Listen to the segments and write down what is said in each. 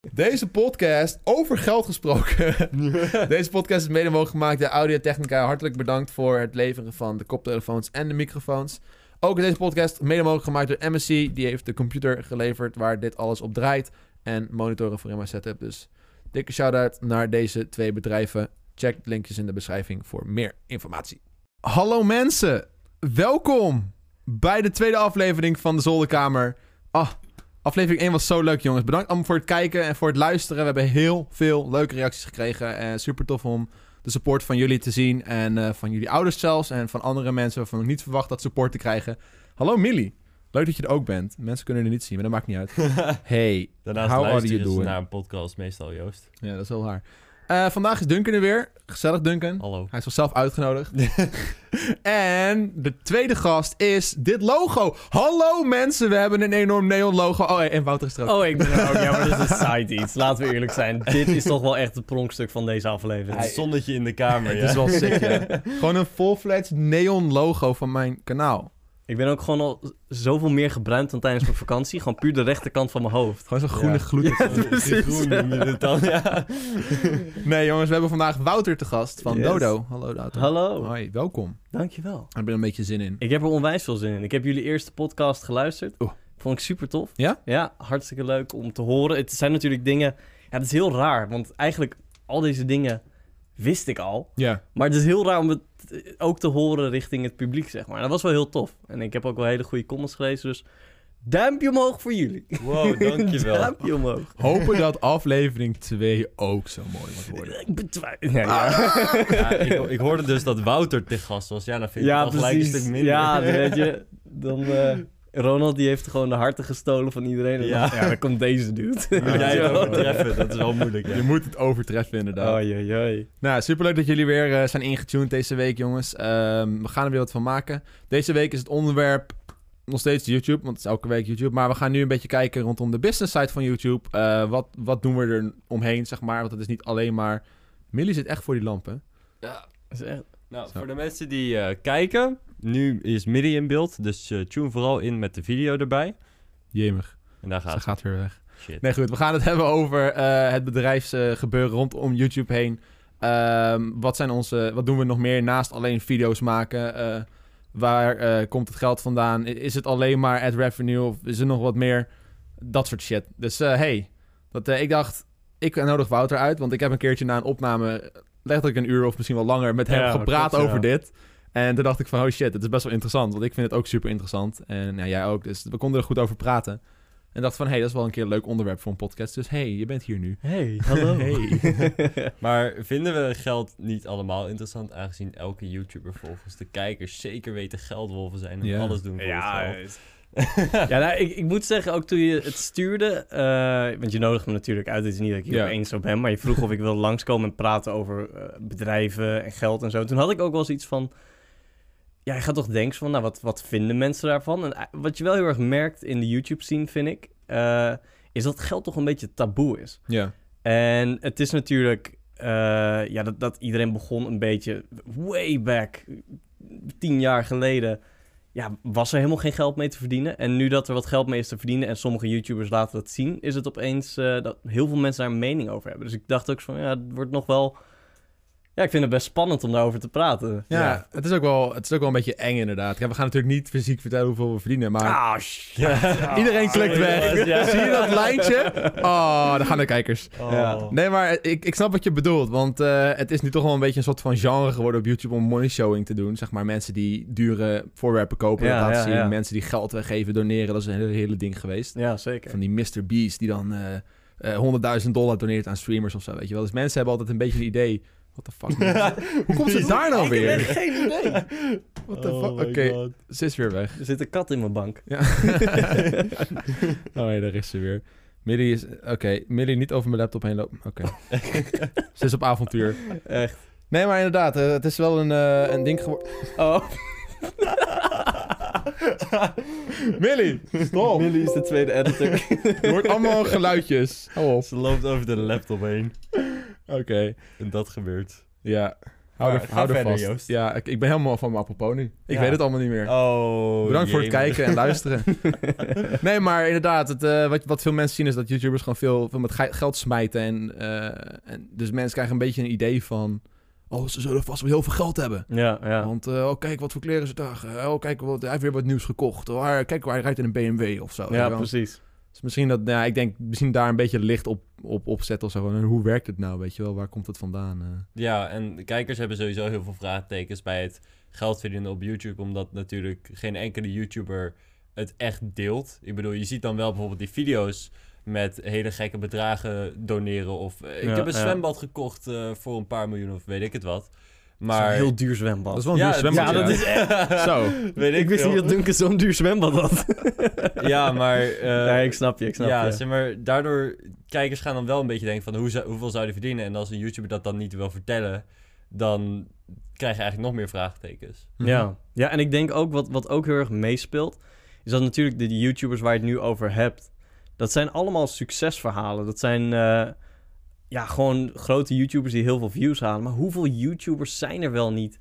Deze podcast, over geld gesproken. Deze podcast is mede mogelijk gemaakt door Audio Technica. Hartelijk bedankt voor het leveren van de koptelefoons en de microfoons. Ook deze podcast mede mogelijk gemaakt door MSC. Die heeft de computer geleverd waar dit alles op draait. En monitoren voor in mijn setup. Dus dikke shout-out naar deze twee bedrijven. Check de linkjes in de beschrijving voor meer informatie. Hallo mensen, welkom bij de tweede aflevering van de Zolderkamer. Ah, aflevering 1 was zo leuk jongens. Bedankt allemaal voor het kijken en voor het luisteren. We hebben heel veel leuke reacties gekregen. En super tof om de support van jullie te zien. En eh, van jullie ouders zelfs. En van andere mensen waarvan ik niet verwacht dat support te krijgen. Hallo Millie. Leuk dat je er ook bent. Mensen kunnen er niet zien, maar dat maakt niet uit. Hey, Daarnaast how are you doing? naar een podcast meestal, Joost. Ja, dat is wel waar. Eh, vandaag is Duncan er weer. Gezellig Duncan. Hallo. Hij is zichzelf uitgenodigd. en de tweede gast is dit logo. Hallo mensen, we hebben een enorm neon logo. Oh, en Wouter is er ook. Oh, ik ben er ook. Ja, maar dit is een side iets. Laten we eerlijk zijn. Dit is toch wel echt het pronkstuk van deze aflevering. Het zonnetje in de kamer, Het ja. is wel sick, ja. Gewoon een full-fledged neon logo van mijn kanaal. Ik ben ook gewoon al zoveel meer gebruind dan tijdens mijn vakantie. Gewoon puur de rechterkant van mijn hoofd. Gewoon zo'n groene Ja. gloed. Die groen noem je het dan, ja. Nee jongens, we hebben vandaag Wouter te gast van Yes. Dodo. Hallo Wouter. Hallo. Hoi, welkom. Dankjewel. Ik ben er een beetje zin in. Ik heb er onwijs veel zin in. Ik heb jullie eerste podcast geluisterd. Oeh. Vond ik super tof. Ja? Ja, hartstikke leuk om te horen. Het zijn natuurlijk dingen... Ja, het is heel raar. Want eigenlijk al deze dingen wist ik al. Ja. Maar het is heel raar om het ook te horen richting het publiek, zeg maar. Dat was wel heel tof. En ik heb ook wel hele goede comments gelezen, dus duimpje omhoog voor jullie. Wow, dankjewel. duimpje omhoog. Hopen dat aflevering 2 ook zo mooi wordt worden. Ik betwijfel... Ja, ja. Ja, ik, ik hoorde dus dat Wouter te gast was. Ja, dan vind ik ja het al gelijk een precies. stuk minder. Ja, weet je, dan... eh, Ronald die heeft gewoon de harten gestolen van iedereen. En Ja. dan, ja, dan komt deze dude. Moet jij het overtreffen? Dat is wel moeilijk, ja. Je moet het overtreffen inderdaad. Oei, oei, oei. Nou, superleuk dat jullie weer eh, zijn ingetuned deze week, jongens. Ehm, we gaan er weer wat van maken. Deze week is het onderwerp nog steeds YouTube, want het is elke week YouTube. Maar we gaan nu een beetje kijken rondom de business side van YouTube. Eh, wat, wat doen we er omheen, zeg maar? Want het is niet alleen maar... Millie zit echt voor die lampen. ja. Is echt- Nou, Zo. voor de mensen die eh, kijken, nu is Midi in beeld. Dus eh, tune vooral in met de video erbij. Jemig, En daar ze gaat gaat weer weg. Shit. Nee, goed. We gaan het hebben over eh, het bedrijfsgebeuren rondom YouTube heen. Ehm, wat, zijn onze, wat doen we nog meer naast alleen video's maken? Eh, waar eh, komt het geld vandaan? Is het alleen maar ad revenue of is er nog wat meer? Dat soort shit. Dus eh, hey, dat, eh, ik dacht, ik nodig Wouter uit. Want ik heb een keertje na een opname, letterlijk een uur of misschien wel langer, met hem Ja, gepraat klopt, ja. over dit. En toen dacht ik van, oh shit, het is best wel interessant. Want ik vind het ook super interessant. En ja, jij ook. Dus we konden er goed over praten. En dacht van, hé, hey, dat is wel een keer een leuk onderwerp voor een podcast. Dus hey, je bent hier nu. Hey, hallo. Hey. Maar vinden we geld niet allemaal interessant, aangezien elke YouTuber volgens de kijkers zeker weten geldwolven zijn en alles doen voor Ja, het geld? ja nou, ik, ik moet zeggen, ook toen je het stuurde... eh, want je nodigt me natuurlijk uit, het is niet dat ik hier Ja. opeens op ben... maar je vroeg of ik wilde langskomen en praten over eh, bedrijven en geld en zo. Toen had ik ook wel zoiets van... Ja, je gaat toch denken van, nou, wat, wat vinden mensen daarvan? En eh, wat je wel heel erg merkt in de YouTube-scene, vind ik... eh, is dat geld toch een beetje taboe is. Ja. En het is natuurlijk... eh, ja, dat, dat iedereen begon een beetje way back, tien jaar geleden... Ja, was er helemaal geen geld mee te verdienen. En nu dat er wat geld mee is te verdienen... en sommige YouTubers laten dat zien... is het opeens dat heel veel mensen daar een mening over hebben. Dus ik dacht ook van, ja, het wordt nog wel... Ja, ik vind het best spannend om daarover te praten. Ja, Het, is ook wel, het is ook wel een beetje eng inderdaad. Ja, we gaan natuurlijk niet fysiek vertellen hoeveel we verdienen, maar Ah, shit. iedereen klikt weg. Zie je dat lijntje? Oh, daar gaan de kijkers. Oh. Ja. Nee, maar ik, ik snap wat je bedoelt. Want eh, het is nu toch wel een beetje een soort van genre geworden op YouTube om money showing te doen. Zeg maar mensen die dure voorwerpen kopen, Ja, laten ja, zien. ja. Mensen die geld weggeven, doneren. Dat is een hele, hele ding geweest. Ja, zeker. Van die Mr. Beast die dan eh eh 100.000 dollar doneert aan streamers of zo, weet je wel. Dus mensen hebben altijd een beetje een idee... What the fuck? Hoe komt ze daar nou Ik heb weer? geen idee. What the Oh fuck? my Oké, God. ze is weer weg. Er zit een kat in mijn bank. Ja. oh nee, daar is ze weer. Millie is... Oké, Millie niet over mijn laptop heen lopen. Oké. ze is op avontuur. Echt. Nee, maar inderdaad, eh, het is wel een, eh, een ding geworden. Oh. Millie, stop. Millie is de tweede editor. Je hoort allemaal geluidjes. Hou op. Ze loopt over de laptop heen. Oké, En dat gebeurt. ja. Hou, Maar er, hou er verder, vast. Joost. Ja, ik, ik ben helemaal van mijn apropos nu. Ik Ja. weet het allemaal niet meer. Oh, Bedankt voor het kijken en luisteren. nee, maar inderdaad, het, eh, wat, wat veel mensen zien is dat YouTubers gewoon veel, veel met ge- geld smijten. En, eh, en dus mensen krijgen een beetje een idee van... Oh, ze zullen vast wel heel veel geld hebben. Ja, ja. Want, eh, oh, kijk wat voor kleren ze dragen. Oh, kijk, wat, hij heeft weer wat nieuws gekocht. Oh, kijk, hij rijdt in een BMW of zo. ja wel. precies. Dus misschien dat, nou ja, ik denk misschien daar een beetje licht op, op opzetten of zo. Van, hoe werkt het nou, weet je wel? Waar komt het vandaan? eh? Ja, en de kijkers hebben sowieso heel veel vraagtekens bij het geld verdienen op YouTube, omdat natuurlijk geen enkele YouTuber het echt deelt. Ik bedoel, je ziet dan wel bijvoorbeeld die video's met hele gekke bedragen doneren of eh, ik Ja, heb een ja. zwembad gekocht eh, voor een paar miljoen of weet ik het wat. Maar... Heel duur zwembad. Dat is wel een ja, duur zwembad. ja, dat is echt Zo. weet ik, ik wist veel. niet dat Duncan zo'n duur zwembad had. Ja, maar eh, nee, ik snap je, ik snap ja, je. zeg maar, daardoor kijkers gaan dan wel een beetje denken van hoe zou- hoeveel zou die verdienen en als een YouTuber dat dan niet wil vertellen, dan krijg je eigenlijk nog meer vraagtekens. Mhm. Ja. ja, en ik denk ook wat, wat ook heel erg meespeelt, is dat natuurlijk de YouTubers waar je het nu over hebt, dat zijn allemaal succesverhalen. Dat zijn eh, ja, gewoon grote YouTubers die heel veel views halen. Maar hoeveel YouTubers zijn er wel niet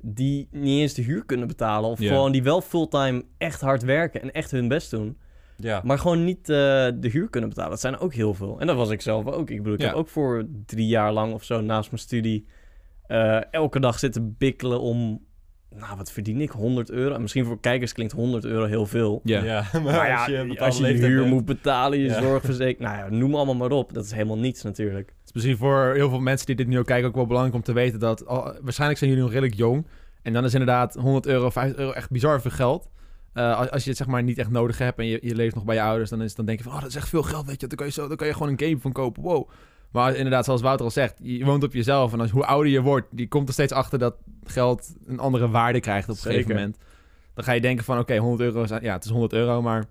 die niet eens de huur kunnen betalen? Of gewoon die wel fulltime echt hard werken en echt hun best doen, Ja, maar gewoon niet eh, de huur kunnen betalen. Dat zijn er ook heel veel. En dat was ik zelf ook. Ik bedoel, ik Ja. heb ook voor drie jaar lang of zo naast mijn studie eh, elke dag zitten bikkelen om, nou wat verdien ik, 100 euro. En misschien voor kijkers klinkt 100 euro heel veel. Ja. ja. maar Maar ja, als je, als je huur bent- moet betalen, je Ja. zorgverzekering, nou ja, noem allemaal maar op. Dat is helemaal niets natuurlijk. Het is misschien voor heel veel mensen die dit nu ook kijken ook wel belangrijk om te weten dat... oh, waarschijnlijk zijn jullie nog redelijk jong. En dan is inderdaad 100 euro, 50 euro echt bizar veel geld. Eh, als, als je het zeg maar niet echt nodig hebt en je, je leeft nog bij je ouders... Dan, is, dan denk je van, oh, dat is echt veel geld, weet je. Dan kan je, zo, dan kan je gewoon een game van kopen, wow. Maar inderdaad, zoals Wouter al zegt, je woont op jezelf. En als, hoe ouder je wordt, die komt er steeds achter dat geld een andere waarde krijgt op een gegeven moment. Dan ga je denken van, oké, 100 euro, is, ja, het is 100 euro, maar...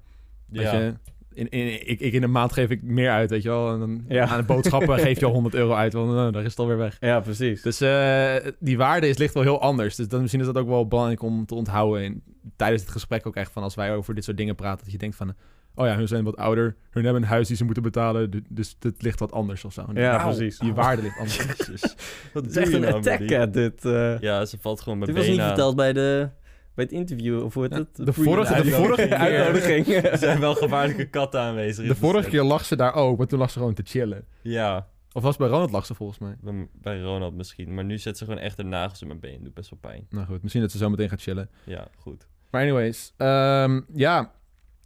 Ja. je, in, in, ik, ik in een maand geef ik meer uit, weet je wel. En dan Ja. aan de boodschappen geef je al 100 euro uit, want uh, daar is het alweer weg. Ja, precies. Dus eh, die waarde is ligt wel heel anders. Dus dan, misschien is dat ook wel belangrijk om te onthouden in, tijdens het gesprek ook echt van als wij over dit soort dingen praten. Dat je denkt van, oh ja, hun zijn wat ouder, hun hebben een huis die ze moeten betalen, du- dus het ligt wat anders of zo. Ja, precies. Die waarde ligt anders. Wat Het is doe echt je een nou, attack, dit. eh. Ja, ze valt gewoon met dit was niet benen verteld bij, de, bij het interview, of hoe heet Ja, het? de vorige- de vorige keer. uitnodiging. Er zijn wel gevaarlijke katten aanwezig. in De vorige keer lag ze daar ook, maar toen lag ze gewoon te chillen. Ja, Of was het bij Ronald lag ze volgens mij? bij, bij Ronald misschien. Maar nu zet ze gewoon echt de nagels in mijn been. Doet best wel pijn. Nou goed, misschien dat ze zo meteen gaat chillen. Ja, goed. Maar anyways, ehm, ja,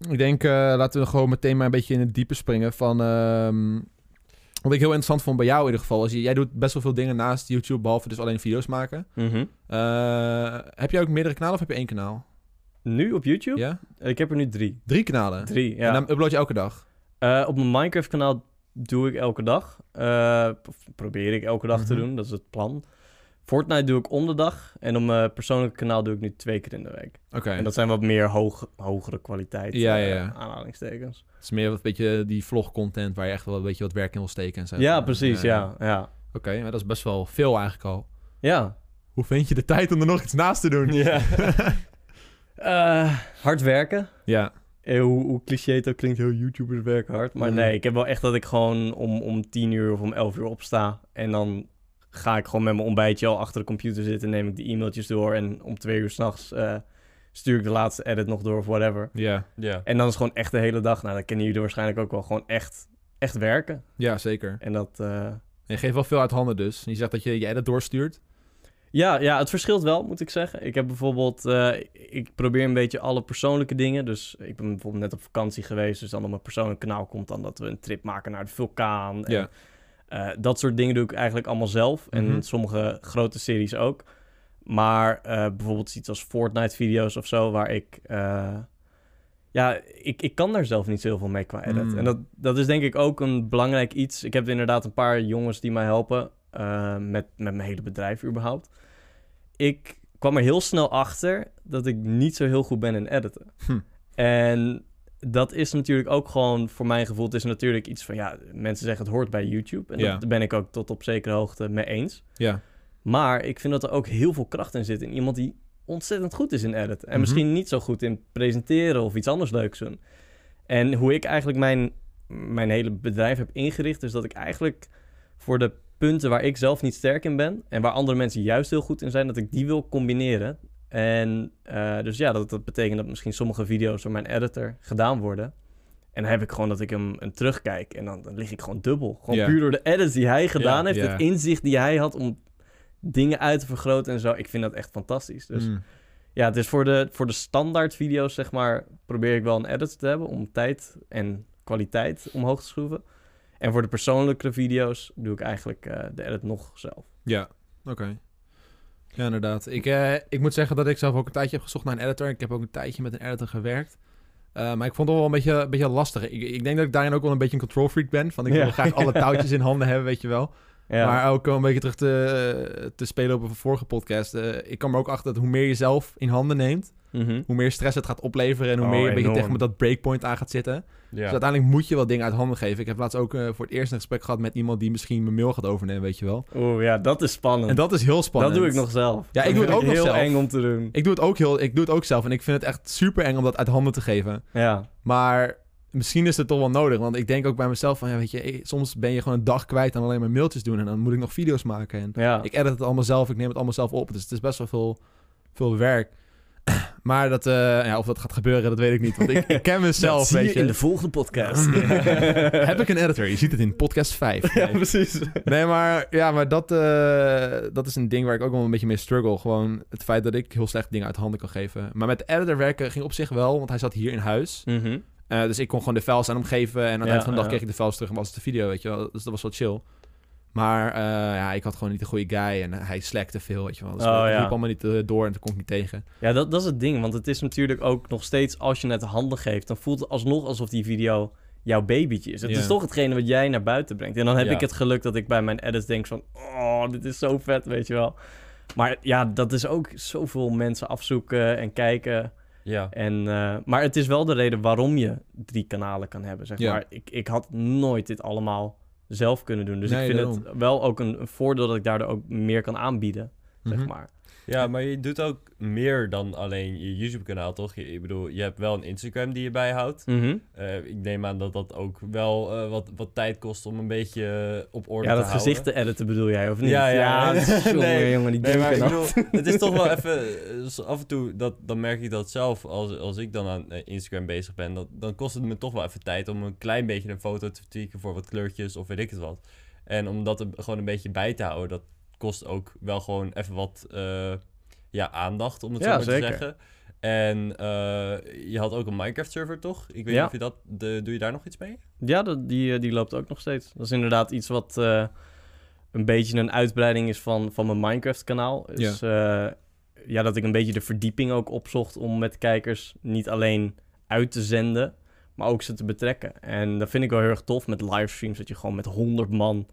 ik denk eh, laten we gewoon meteen maar een beetje in het diepe springen van... ehm, wat ik heel interessant vond bij jou in ieder geval, is jij doet best wel veel dingen naast YouTube, behalve dus alleen video's maken. Mhm. Eh, heb jij ook meerdere kanalen of heb je één kanaal? Nu op YouTube? Ja? Ik heb er nu drie. Drie kanalen? Drie, ja. En dan upload je elke dag? Eh, op mijn Minecraft-kanaal doe ik elke dag. Probeer ik elke dag te Mhm. doen, dat is het plan. Fortnite doe ik om de dag. En op mijn persoonlijke kanaal doe ik nu twee keer in de week. Oké. En dat zijn wat meer hoog, hogere kwaliteit Ja, eh, ja, ja. aanhalingstekens. Het is meer wat beetje die vlog-content waar je echt wel een beetje wat werk in wil steken en zo. Ja, precies, ja. ja. Oké, maar dat is best wel veel eigenlijk al. Ja. Hoe vind je de tijd om er nog iets naast te doen? Ja. Eh, hard werken. ja. Eh, hoe, hoe cliché ook klinkt, heel YouTubers werken hard. Maar Mhm. nee, ik heb wel echt dat ik gewoon om, om 10 uur of om 11 uur opsta. En dan ga ik gewoon met mijn ontbijtje al achter de computer zitten. Neem ik de e-mailtjes door. En om twee uur s'nachts eh stuur ik de laatste edit nog door of whatever. Ja. ja. En dan is gewoon echt de hele dag. Nou, dat kennen jullie waarschijnlijk ook wel. Gewoon echt, echt werken. ja, zeker. En dat... eh, En je geeft wel veel uit handen dus. Je zegt dat je je edit doorstuurt. Ja, ja, het verschilt wel, moet ik zeggen. Ik heb bijvoorbeeld, eh, ik probeer een beetje alle persoonlijke dingen. Dus ik ben bijvoorbeeld net op vakantie geweest. Dus dan op mijn persoonlijk kanaal komt dan dat we een trip maken naar de vulkaan. En, Ja. Eh, dat soort dingen doe ik eigenlijk allemaal zelf. Mhm. En sommige grote series ook. Maar eh, bijvoorbeeld iets als Fortnite-video's of zo, waar ik... eh, ja, ik, ik kan daar zelf niet zo heel veel mee qua edit. Mm. En dat, dat is denk ik ook een belangrijk iets. Ik heb inderdaad een paar jongens die mij helpen met, met mijn hele bedrijf überhaupt. Ik kwam er heel snel achter dat ik niet zo heel goed ben in editen. Hm. En dat is natuurlijk ook gewoon, voor mijn gevoel, het is natuurlijk iets van, ja, mensen zeggen het hoort bij YouTube. En Ja. daar ben ik ook tot op zekere hoogte mee eens. Ja. Maar ik vind dat er ook heel veel kracht in zit in iemand die ontzettend goed is in editen. En Mhm. misschien niet zo goed in presenteren of iets anders leuks doen. En hoe ik eigenlijk mijn, mijn hele bedrijf heb ingericht, is dat ik eigenlijk voor de punten waar ik zelf niet sterk in ben en waar andere mensen juist heel goed in zijn, dat ik die wil combineren. En eh, dus ja, dat, dat betekent dat misschien sommige video's door mijn editor gedaan worden. En dan heb ik gewoon dat ik hem een terugkijk en dan, dan lig ik gewoon dubbel. Gewoon puur door de edits die hij gedaan heeft, het inzicht die hij had om dingen uit te vergroten en zo. Ik vind dat echt fantastisch. Dus Mm. ja, het is voor de, voor de standaard video's, zeg maar, probeer ik wel een edit te hebben om tijd en kwaliteit omhoog te schroeven. En voor de persoonlijkere video's doe ik eigenlijk eh, de edit nog zelf. Ja, oké. Ja, inderdaad. Ik, eh, ik moet zeggen dat ik zelf ook een tijdje heb gezocht naar een editor. Ik heb ook een tijdje met een editor gewerkt. Eh, maar ik vond het wel een beetje, een beetje lastig. Ik, ik denk dat ik daarin ook wel een beetje een control freak ben. Van ik Ja. wil graag alle touwtjes in handen hebben, weet je wel. Ja, Maar ook een beetje terug te, te spelen op een vorige podcast. Eh, ik kwam er ook achter dat hoe meer je zelf in handen neemt, Mhm. hoe meer stress het gaat opleveren en hoe Oh, meer je een beetje enorm. tegen met dat breakpoint aan gaat zitten. Ja. Dus uiteindelijk moet je wel dingen uit handen geven. Ik heb laatst ook eh, voor het eerst een gesprek gehad met iemand die misschien mijn mail gaat overnemen, weet je wel. Oeh, ja, dat is spannend. En dat is heel spannend. Dat doe ik nog zelf. Ja, ik doe het ook nog heel zelf. eng om te doen. Ik doe het ook heel, ik doe het ook zelf en ik vind het echt super eng om dat uit handen te geven. Ja, Maar misschien is het toch wel nodig, want ik denk ook bij mezelf van, ja, weet je, soms ben je gewoon een dag kwijt aan alleen maar mailtjes doen en dan moet ik nog video's maken en ja. ik edit het allemaal zelf, ik neem het allemaal zelf op, dus het is best wel veel, veel werk. Maar dat, eh, ja, of dat gaat gebeuren, dat weet ik niet, want ik, ik ken mezelf, dat zie weet je in de volgende podcast. Heb ik een editor? Je ziet het in podcast 5. ja, precies. Nee, maar, ja, maar dat, eh, dat is een ding waar ik ook wel een beetje mee struggle. Gewoon het feit dat ik heel slecht dingen uit handen kan geven. Maar met de editor werken ging op zich wel, want hij zat hier in huis. Mhm. Eh, dus ik kon gewoon de files aan hem geven. En aan het Ja, eind van de dag kreeg ik de files terug en was het de video, weet je wel. Dus dat was wel chill. Maar eh, ja, ik had gewoon niet de goede guy en hij slekte veel, weet je wel. Dus Oh, ja. liep allemaal niet eh, door en toen kon ik niet tegen. Ja, dat, dat is het ding. Want het is natuurlijk ook nog steeds, als je het handen geeft, dan voelt het alsnog alsof die video jouw babytje is. Het is toch hetgene wat jij naar buiten brengt. En dan heb Ja. ik het geluk dat ik bij mijn edits denk van, oh, dit is zo vet, weet je wel. Maar ja, dat is ook zoveel mensen afzoeken en kijken. ja. En, eh, maar het is wel de reden waarom je drie kanalen kan hebben, zeg Ja. maar. Ik, ik had nooit dit allemaal zelf kunnen doen. Dus Nee, ik vind daarom. het wel ook een, een voordeel dat ik daardoor ook meer kan aanbieden, zeg Mhm. maar. Ja, maar je doet ook meer dan alleen je YouTube-kanaal, toch? Je, ik bedoel, je hebt wel een Instagram die je bijhoudt. Mhm. Eh, ik neem aan dat dat ook wel eh, wat, wat tijd kost om een beetje eh, op orde Ja, te dat houden. gezicht te editen bedoel jij, of niet? Ja, ja. jongen, Nee, jongen, die Nee, maar ik denken bedoel, het is toch wel even... af en toe, dat, dan merk ik dat zelf, als, als ik dan aan Instagram bezig ben, dat, dan kost het me toch wel even tijd om een klein beetje een foto te tweaken voor wat kleurtjes of weet ik het wat. En om dat er gewoon een beetje bij te houden, dat kost ook wel gewoon even wat eh, ja, aandacht, om het Ja, zo maar zeker. te zeggen. En eh, je had ook een Minecraft-server, toch? Ik weet Ja. niet of je dat... De, doe je daar nog iets mee? Ja, dat, die, eh, die loopt ook nog steeds. Dat is inderdaad iets wat eh, een beetje een uitbreiding is van, van mijn Minecraft-kanaal. Dus ja. ja, dat ik een beetje de verdieping ook opzocht om met kijkers niet alleen uit te zenden, maar ook ze te betrekken. En dat vind ik wel heel erg tof met livestreams, dat je gewoon met 100 man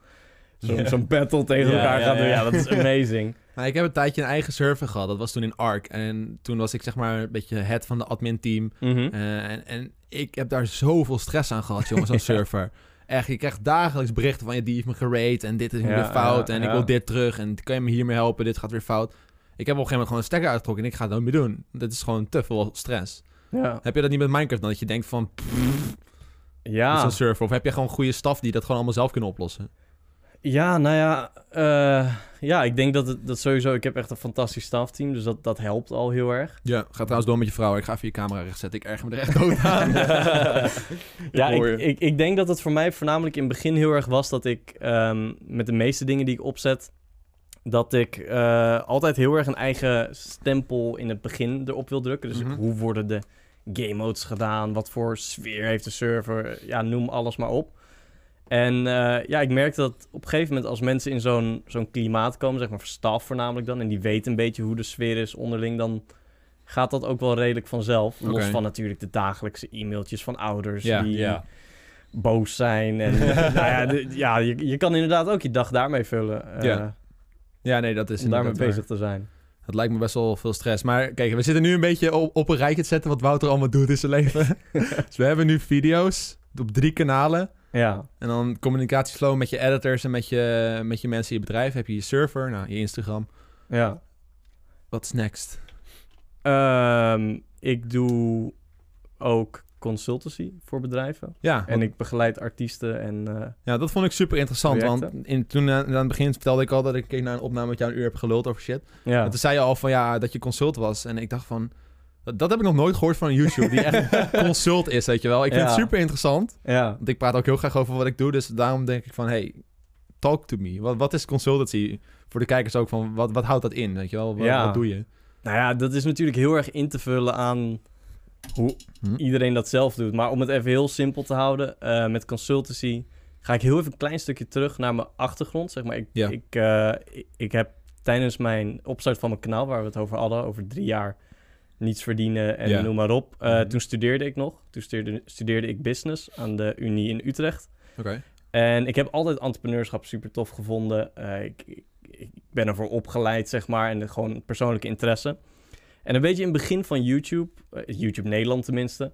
zo'n battle tegen Ja, elkaar ja, gaat doen. ja. Ja, dat is amazing. Nou, ik heb een tijdje een eigen server gehad. Dat was toen in Ark. En toen was ik zeg maar een beetje head van de admin team. Mhm. Eh, en, en ik heb daar zoveel stress aan gehad, jongens, zo'n Ja. server. Echt, je krijgt dagelijks berichten van... Ja, die heeft me gerate en dit is weer fout. ja, en ik wil dit terug en kan je me hiermee helpen? Dit gaat weer fout. Ik heb op een gegeven moment gewoon een stekker uitgetrokken... en ik ga het nooit meer doen. Dat is gewoon te veel stress. Ja. Heb je dat niet met Minecraft dan? Dat je denkt van... pff, Ja. zo'n server. Of heb je gewoon goede staf die dat gewoon allemaal zelf kunnen oplossen? Ja, nou ja, eh, ja, ik denk dat het dat sowieso. Ik heb echt een fantastisch stafteam, dus dat, dat helpt al heel erg. Ja, ga trouwens door met je vrouw. Ik ga even je camera recht zetten. Ik erger me er echt dood aan. ja, ik, ik, ik denk dat het voor mij voornamelijk in het begin heel erg was dat ik ehm, met de meeste dingen die ik opzet, dat ik eh, altijd heel erg een eigen stempel in het begin erop wil drukken. Dus Mhm. hoe worden de game modes gedaan? Wat voor sfeer heeft de server? Ja, noem alles maar op. En eh, ja, ik merkte dat op een gegeven moment als mensen in zo'n zo'n klimaat komen, zeg maar voor staf voornamelijk dan, en die weten een beetje hoe de sfeer is onderling, dan gaat dat ook wel redelijk vanzelf. Los van natuurlijk de dagelijkse e-mailtjes van ouders Ja. die Ja. boos zijn. En nou ja, de- ja je, je kan inderdaad ook je dag daarmee vullen. eh, Ja, Ja, nee, dat is om daarmee bezig te zijn. Dat lijkt me best wel veel stress. Maar kijk, we zitten nu een beetje op, op een rijtje te zetten wat Wouter allemaal doet in zijn leven. dus we hebben nu video's op drie kanalen. Ja. En dan communicatieflow met je editors en met je, met je mensen in je bedrijf. Heb je je server, nou, je Instagram. ja. Wat is next? Ehm, ik doe ook consultancy voor bedrijven. Ja, En ik begeleid artiesten en... eh, ja, dat vond ik super interessant. Want in, toen eh, aan het begin vertelde ik al dat ik keek naar een opname met jou een uur heb geluld over shit. ja. En toen zei je al van ja, dat je consult was. En ik dacht van, dat, dat heb ik nog nooit gehoord van een YouTube die echt consult is, weet je wel. Ik vind Ja. het super interessant. ja. Want ik praat ook heel graag over wat ik doe. Dus daarom denk ik van, hey, talk to me. Wat, wat is consultancy? Voor de kijkers ook van, wat, wat houdt dat in, weet je wel? Wat, Ja. wat doe je? Nou ja, dat is natuurlijk heel erg in te vullen aan hoe Hm? iedereen dat zelf doet. Maar om het even heel simpel te houden, eh, met consultancy ga ik heel even een klein stukje terug naar mijn achtergrond. Zeg maar, ik, Ja. ik, eh, ik, ik heb tijdens mijn opstart van mijn kanaal, waar we het over hadden, over drie jaar niets verdienen en noem maar op. eh, Mhm. Toen studeerde ik nog. Toen studeerde, studeerde ik business aan de Unie in Utrecht. Oké. En ik heb altijd entrepreneurschap super tof gevonden. Eh, ik, ik, ik ben ervoor opgeleid, zeg maar, en gewoon persoonlijke interesse. En een beetje in het begin van YouTube, eh, YouTube Nederland tenminste,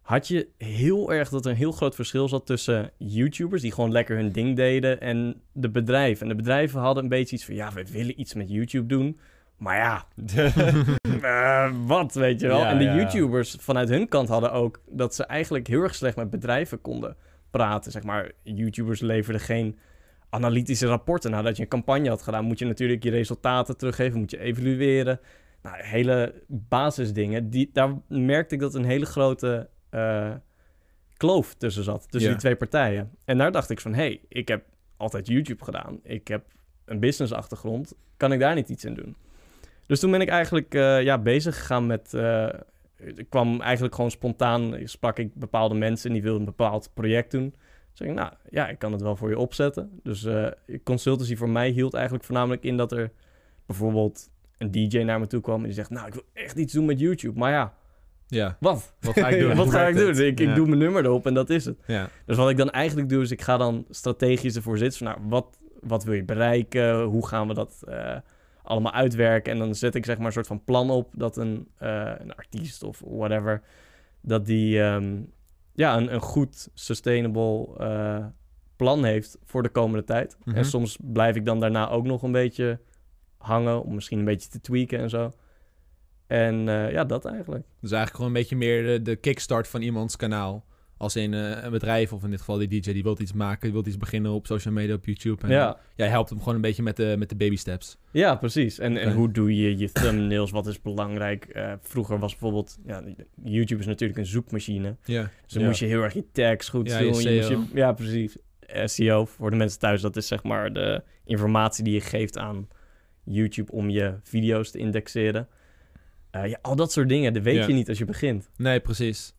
had je heel erg dat er een heel groot verschil zat tussen YouTubers die gewoon lekker hun ding deden en de bedrijven. En de bedrijven hadden een beetje iets van, ja, we willen iets met YouTube doen. Maar ja, eh, wat, weet je wel. Ja, en de ja. YouTubers vanuit hun kant hadden ook dat ze eigenlijk heel erg slecht met bedrijven konden praten. Zeg maar, YouTubers leverden geen analytische rapporten. Nadat je een campagne had gedaan, moet je natuurlijk je resultaten teruggeven, moet je evalueren. Nou, hele basisdingen. Die, daar merkte ik dat een hele grote eh, kloof tussen zat, tussen Ja. die twee partijen. En daar dacht ik van, hé, hey, ik heb altijd YouTube gedaan. Ik heb een business achtergrond. Kan ik daar niet iets in doen? Dus toen ben ik eigenlijk eh, ja, bezig gegaan met... eh, ik kwam eigenlijk gewoon spontaan, sprak ik bepaalde mensen... en die wilden een bepaald project doen. Dus ik, nou ja, ik kan het wel voor je opzetten. Dus eh, consultancy voor mij hield eigenlijk voornamelijk in dat er bijvoorbeeld een DJ naar me toe kwam... en die zegt, nou, ik wil echt iets doen met YouTube. Maar ja, Ja, wat? wat ga ik doen? wat ga ik doen? Ik, ik doe mijn nummer erop en dat is het. Ja, Dus wat ik dan eigenlijk doe, is ik ga dan strategisch ervoor zitten. Van, nou, wat, wat wil je bereiken? Hoe gaan we dat allemaal uitwerken? En dan zet ik zeg maar een soort van plan op dat een, eh, een artiest of whatever, dat die ehm, ja, een, een goed, sustainable eh, plan heeft voor de komende tijd. Mhm. En soms blijf ik dan daarna ook nog een beetje hangen, om misschien een beetje te tweaken en zo. En eh, ja, dat eigenlijk. dus eigenlijk gewoon een beetje meer de, de kickstart van iemands kanaal. Als in eh, een bedrijf, of in dit geval die DJ, die wil iets maken, die wil iets beginnen op social media, op YouTube. En Ja. jij helpt hem gewoon een beetje met de, met de baby steps. Ja, precies. En, en hoe doe je je thumbnails? Wat is belangrijk? Eh, vroeger was bijvoorbeeld... Ja, YouTube is natuurlijk een zoekmachine. Ja. Dus dan Ja. moest je heel erg je tags goed Ja, doen. Je SEO. je- ja, precies. SEO, voor de mensen thuis, dat is zeg maar de informatie die je geeft aan YouTube om je video's te indexeren. Eh, ja, al dat soort dingen, dat weet je niet als je begint. Nee, precies.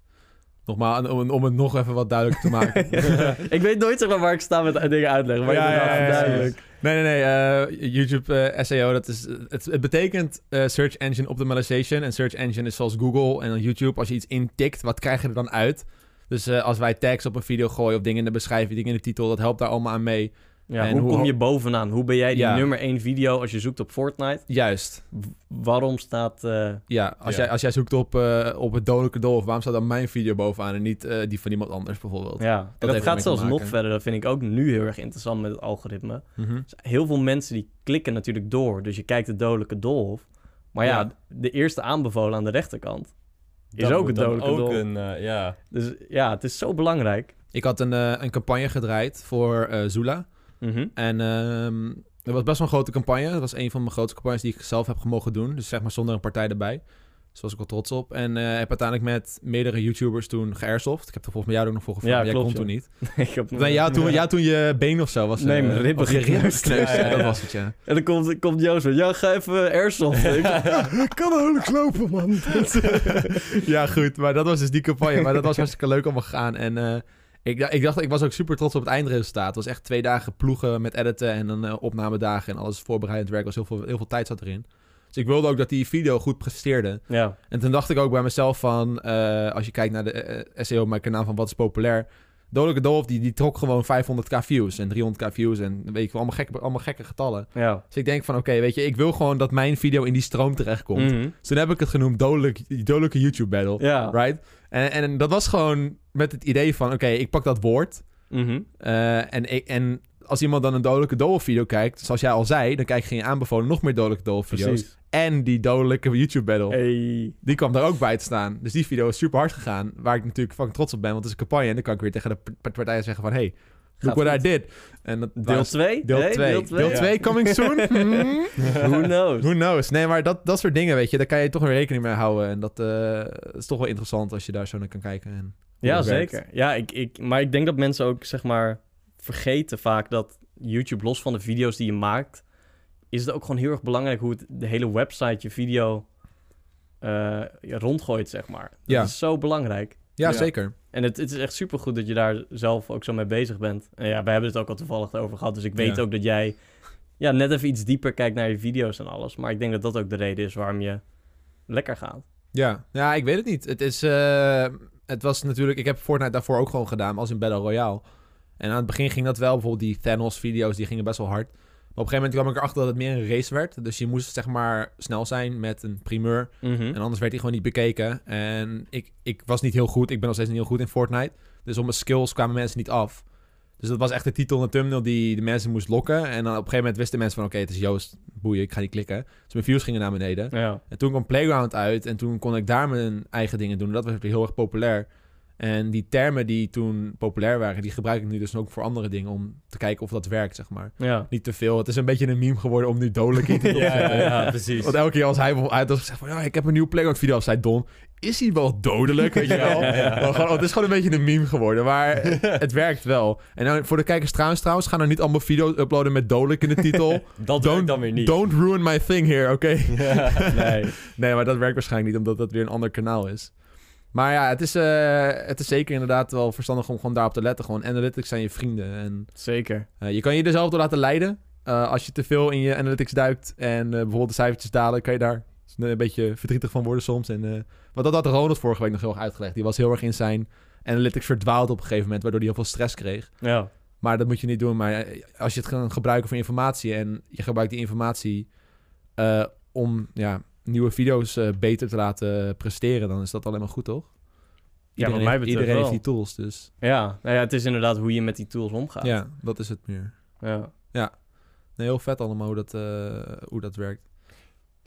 Nogmaals, om, om het nog even wat duidelijker te maken. ik weet nooit zeg maar waar ik sta met dingen uitleggen, maar Ja, ja, ja, duidelijk. Nee, nee, nee. eh, YouTube eh, SEO, dat is, het, het betekent eh, Search Engine Optimization. En Search Engine is zoals Google en dan YouTube. Als je iets intikt, wat krijg je er dan uit? Dus als wij tags op een video gooien of dingen in de beschrijving, dingen in de titel, dat helpt daar allemaal aan mee. Ja, En hoe, hoe kom je bovenaan? Hoe ben jij die Ja. nummer 1 video als je zoekt op Fortnite? Juist. Waarom staat... eh, Ja, als, Ja. Jij, als jij zoekt op, eh, op het dodelijke dolf, waarom staat dan mijn video bovenaan en niet eh, die van iemand anders bijvoorbeeld? Ja, en dat, gaat zelfs nog verder. Dat vind ik ook nu heel erg interessant met het algoritme. Mhm. Dus heel veel mensen die klikken natuurlijk door. Dus je kijkt de dodelijke doolhof. Maar ja, Ja. de eerste aanbevolen aan de rechterkant is Dat ook dan dodelijke ook doolhof. een, eh, ja. Dus ja, het is zo belangrijk. Ik had een, eh, een campagne gedraaid voor eh, Mhm. En ehm dat was best wel een grote campagne. Dat was een van mijn grootste campagnes die ik zelf heb mogen doen. Dus zeg maar zonder een partij erbij. Dus was ik wel trots op. En eh, heb uiteindelijk met meerdere YouTubers toen geairsoft. Ik heb er volgens mij jou ook nog voor gevraagd. Ja, Jij klopt, kon toen ja. niet. ik heb Nee, jou, toen, jou toen je been of zo was. Nee, eh, mijn ribben gekneusd. Ja, Ja, ja, dat ja. was het, ja. En dan komt, komt Joost van, ja, ga even airsoft. ik, kan nauwelijks lopen, man. ja, goed. Maar dat was dus die campagne. Maar dat was hartstikke leuk allemaal gegaan. En eh, ik, ik dacht, ik was ook super trots op het eindresultaat. Het was echt twee dagen ploegen met editen en dan eh, opnamedagen en alles voorbereidend werk. was heel veel, heel veel tijd zat erin. Dus ik wilde ook dat die video goed presteerde. ja, En toen dacht ik ook bij mezelf van, eh, als je kijkt naar de SEO op mijn kanaal van wat is populair. Dodelijke Dolf, die, die trok gewoon 500k views en 300k views en weet je wel, allemaal gekke, allemaal gekke getallen. ja. Dus ik denk van, oké, weet je, ik wil gewoon dat mijn video in die stroom terechtkomt. Mhm. Dus toen heb ik het genoemd Dodelijk, Dodelijke YouTube Battle. Ja. Right? En, en dat was gewoon met het idee van, oké, ik pak dat woord Mhm. eh, en, ik, en als iemand dan een dodelijke doolhof-video kijkt, zoals jij al zei, dan kijk je geen aanbevolen nog meer dodelijke doolhof-video's. Precies. En die dodelijke YouTube-battle. Hey. Die kwam daar ook bij te staan. Dus die video is super hard gegaan. Waar ik natuurlijk fucking trots op ben. Want het is een campagne. En dan kan ik weer tegen de partijen zeggen van... Hey, look Gaat what. I did. En dat Deel was- 2? Deel 2. Deel 2 coming soon. Hmm. Who knows? Who knows? Nee, maar dat, dat soort dingen, weet je. Daar kan je toch weer rekening mee houden. En dat eh, is toch wel interessant als je daar zo naar kan kijken. En Ja, werkt. zeker. Ja, ik, ik, maar ik denk dat mensen ook, zeg maar, vergeten vaak dat YouTube, los van de video's die je maakt, is het ook gewoon heel erg belangrijk hoe het de hele website je video eh, rondgooit, zeg maar. Dat Ja. is zo belangrijk. Ja, Ja. zeker. En het, het is echt supergoed dat je daar zelf ook zo mee bezig bent. En ja, wij hebben het ook al toevallig over gehad, dus ik weet Ja. ook dat jij ja, net even iets dieper kijkt naar je video's en alles. Maar ik denk dat dat ook de reden is waarom je lekker gaat. Ja. ja, ik weet het niet. Het is... eh, het was natuurlijk... Ik heb Fortnite daarvoor ook gewoon gedaan. Als in Battle Royale. En aan het begin ging dat wel. Bijvoorbeeld die Thanos-video's, die gingen best wel hard. Maar op een gegeven moment kwam ik erachter dat het meer een race werd. Dus je moest zeg maar snel zijn met een primeur. Mhm. En anders werd hij gewoon niet bekeken. En ik, ik was niet heel goed. Ik ben nog steeds niet heel goed in Fortnite. Dus op mijn skills kwamen mensen niet af. Dus dat was echt de titel en de thumbnail die de mensen moest lokken. En dan op een gegeven moment wisten mensen van... Oké, het is Joost. Boeien, ik ga niet klikken. Dus mijn views gingen naar beneden. Ja. En toen kwam Playground uit. En toen kon ik daar mijn eigen dingen doen. Dat was heel erg populair. En die termen die toen populair waren... die gebruik ik nu dus ook voor andere dingen... om te kijken of dat werkt, zeg maar. Ja. Niet te veel. Het is een beetje een meme geworden om nu dodelijk in te ja, ja, ja, precies. want elke keer als hij uit had gezegd van... Ja, ik heb een nieuwe Playground video af, zei Don. Is hij wel dodelijk, weet je wel? Ja, gewoon, oh, het is gewoon een beetje een meme geworden. Maar het werkt wel. En nou, voor de kijkers trouwens, trouwens... Ga nou niet allemaal video's uploaden met dodelijk in de titel. Dat werkt dan weer niet. Don't ruin my thing here, oké? Ja. Nee. nee, maar dat werkt waarschijnlijk niet... omdat dat weer een ander kanaal is. Maar ja, het is, eh, het is zeker inderdaad wel verstandig om gewoon daarop te letten. Gewoon analytics zijn je vrienden. En Zeker. eh, je kan je er zelf door laten leiden. Eh, als je te veel in je analytics duikt en bijvoorbeeld de cijfertjes dalen, kan je daar een beetje verdrietig van worden soms. En, eh want dat had Ronald vorige week nog heel erg uitgelegd. Die was heel erg in zijn analytics verdwaald op een gegeven moment, waardoor hij heel veel stress kreeg. Ja. Maar dat moet je niet doen. Maar eh, als je het gaat gebruiken voor informatie en je gebruikt die informatie eh, om ja, nieuwe video's beter te laten presteren, dan is dat alleen maar goed, toch? Ja, wat Iedereen, mij heeft, betreft iedereen heeft die tools, dus Ja. Nou ja, het is inderdaad hoe je met die tools omgaat. ja, dat is het meer. Ja. Nee, heel vet allemaal hoe dat, hoe dat werkt.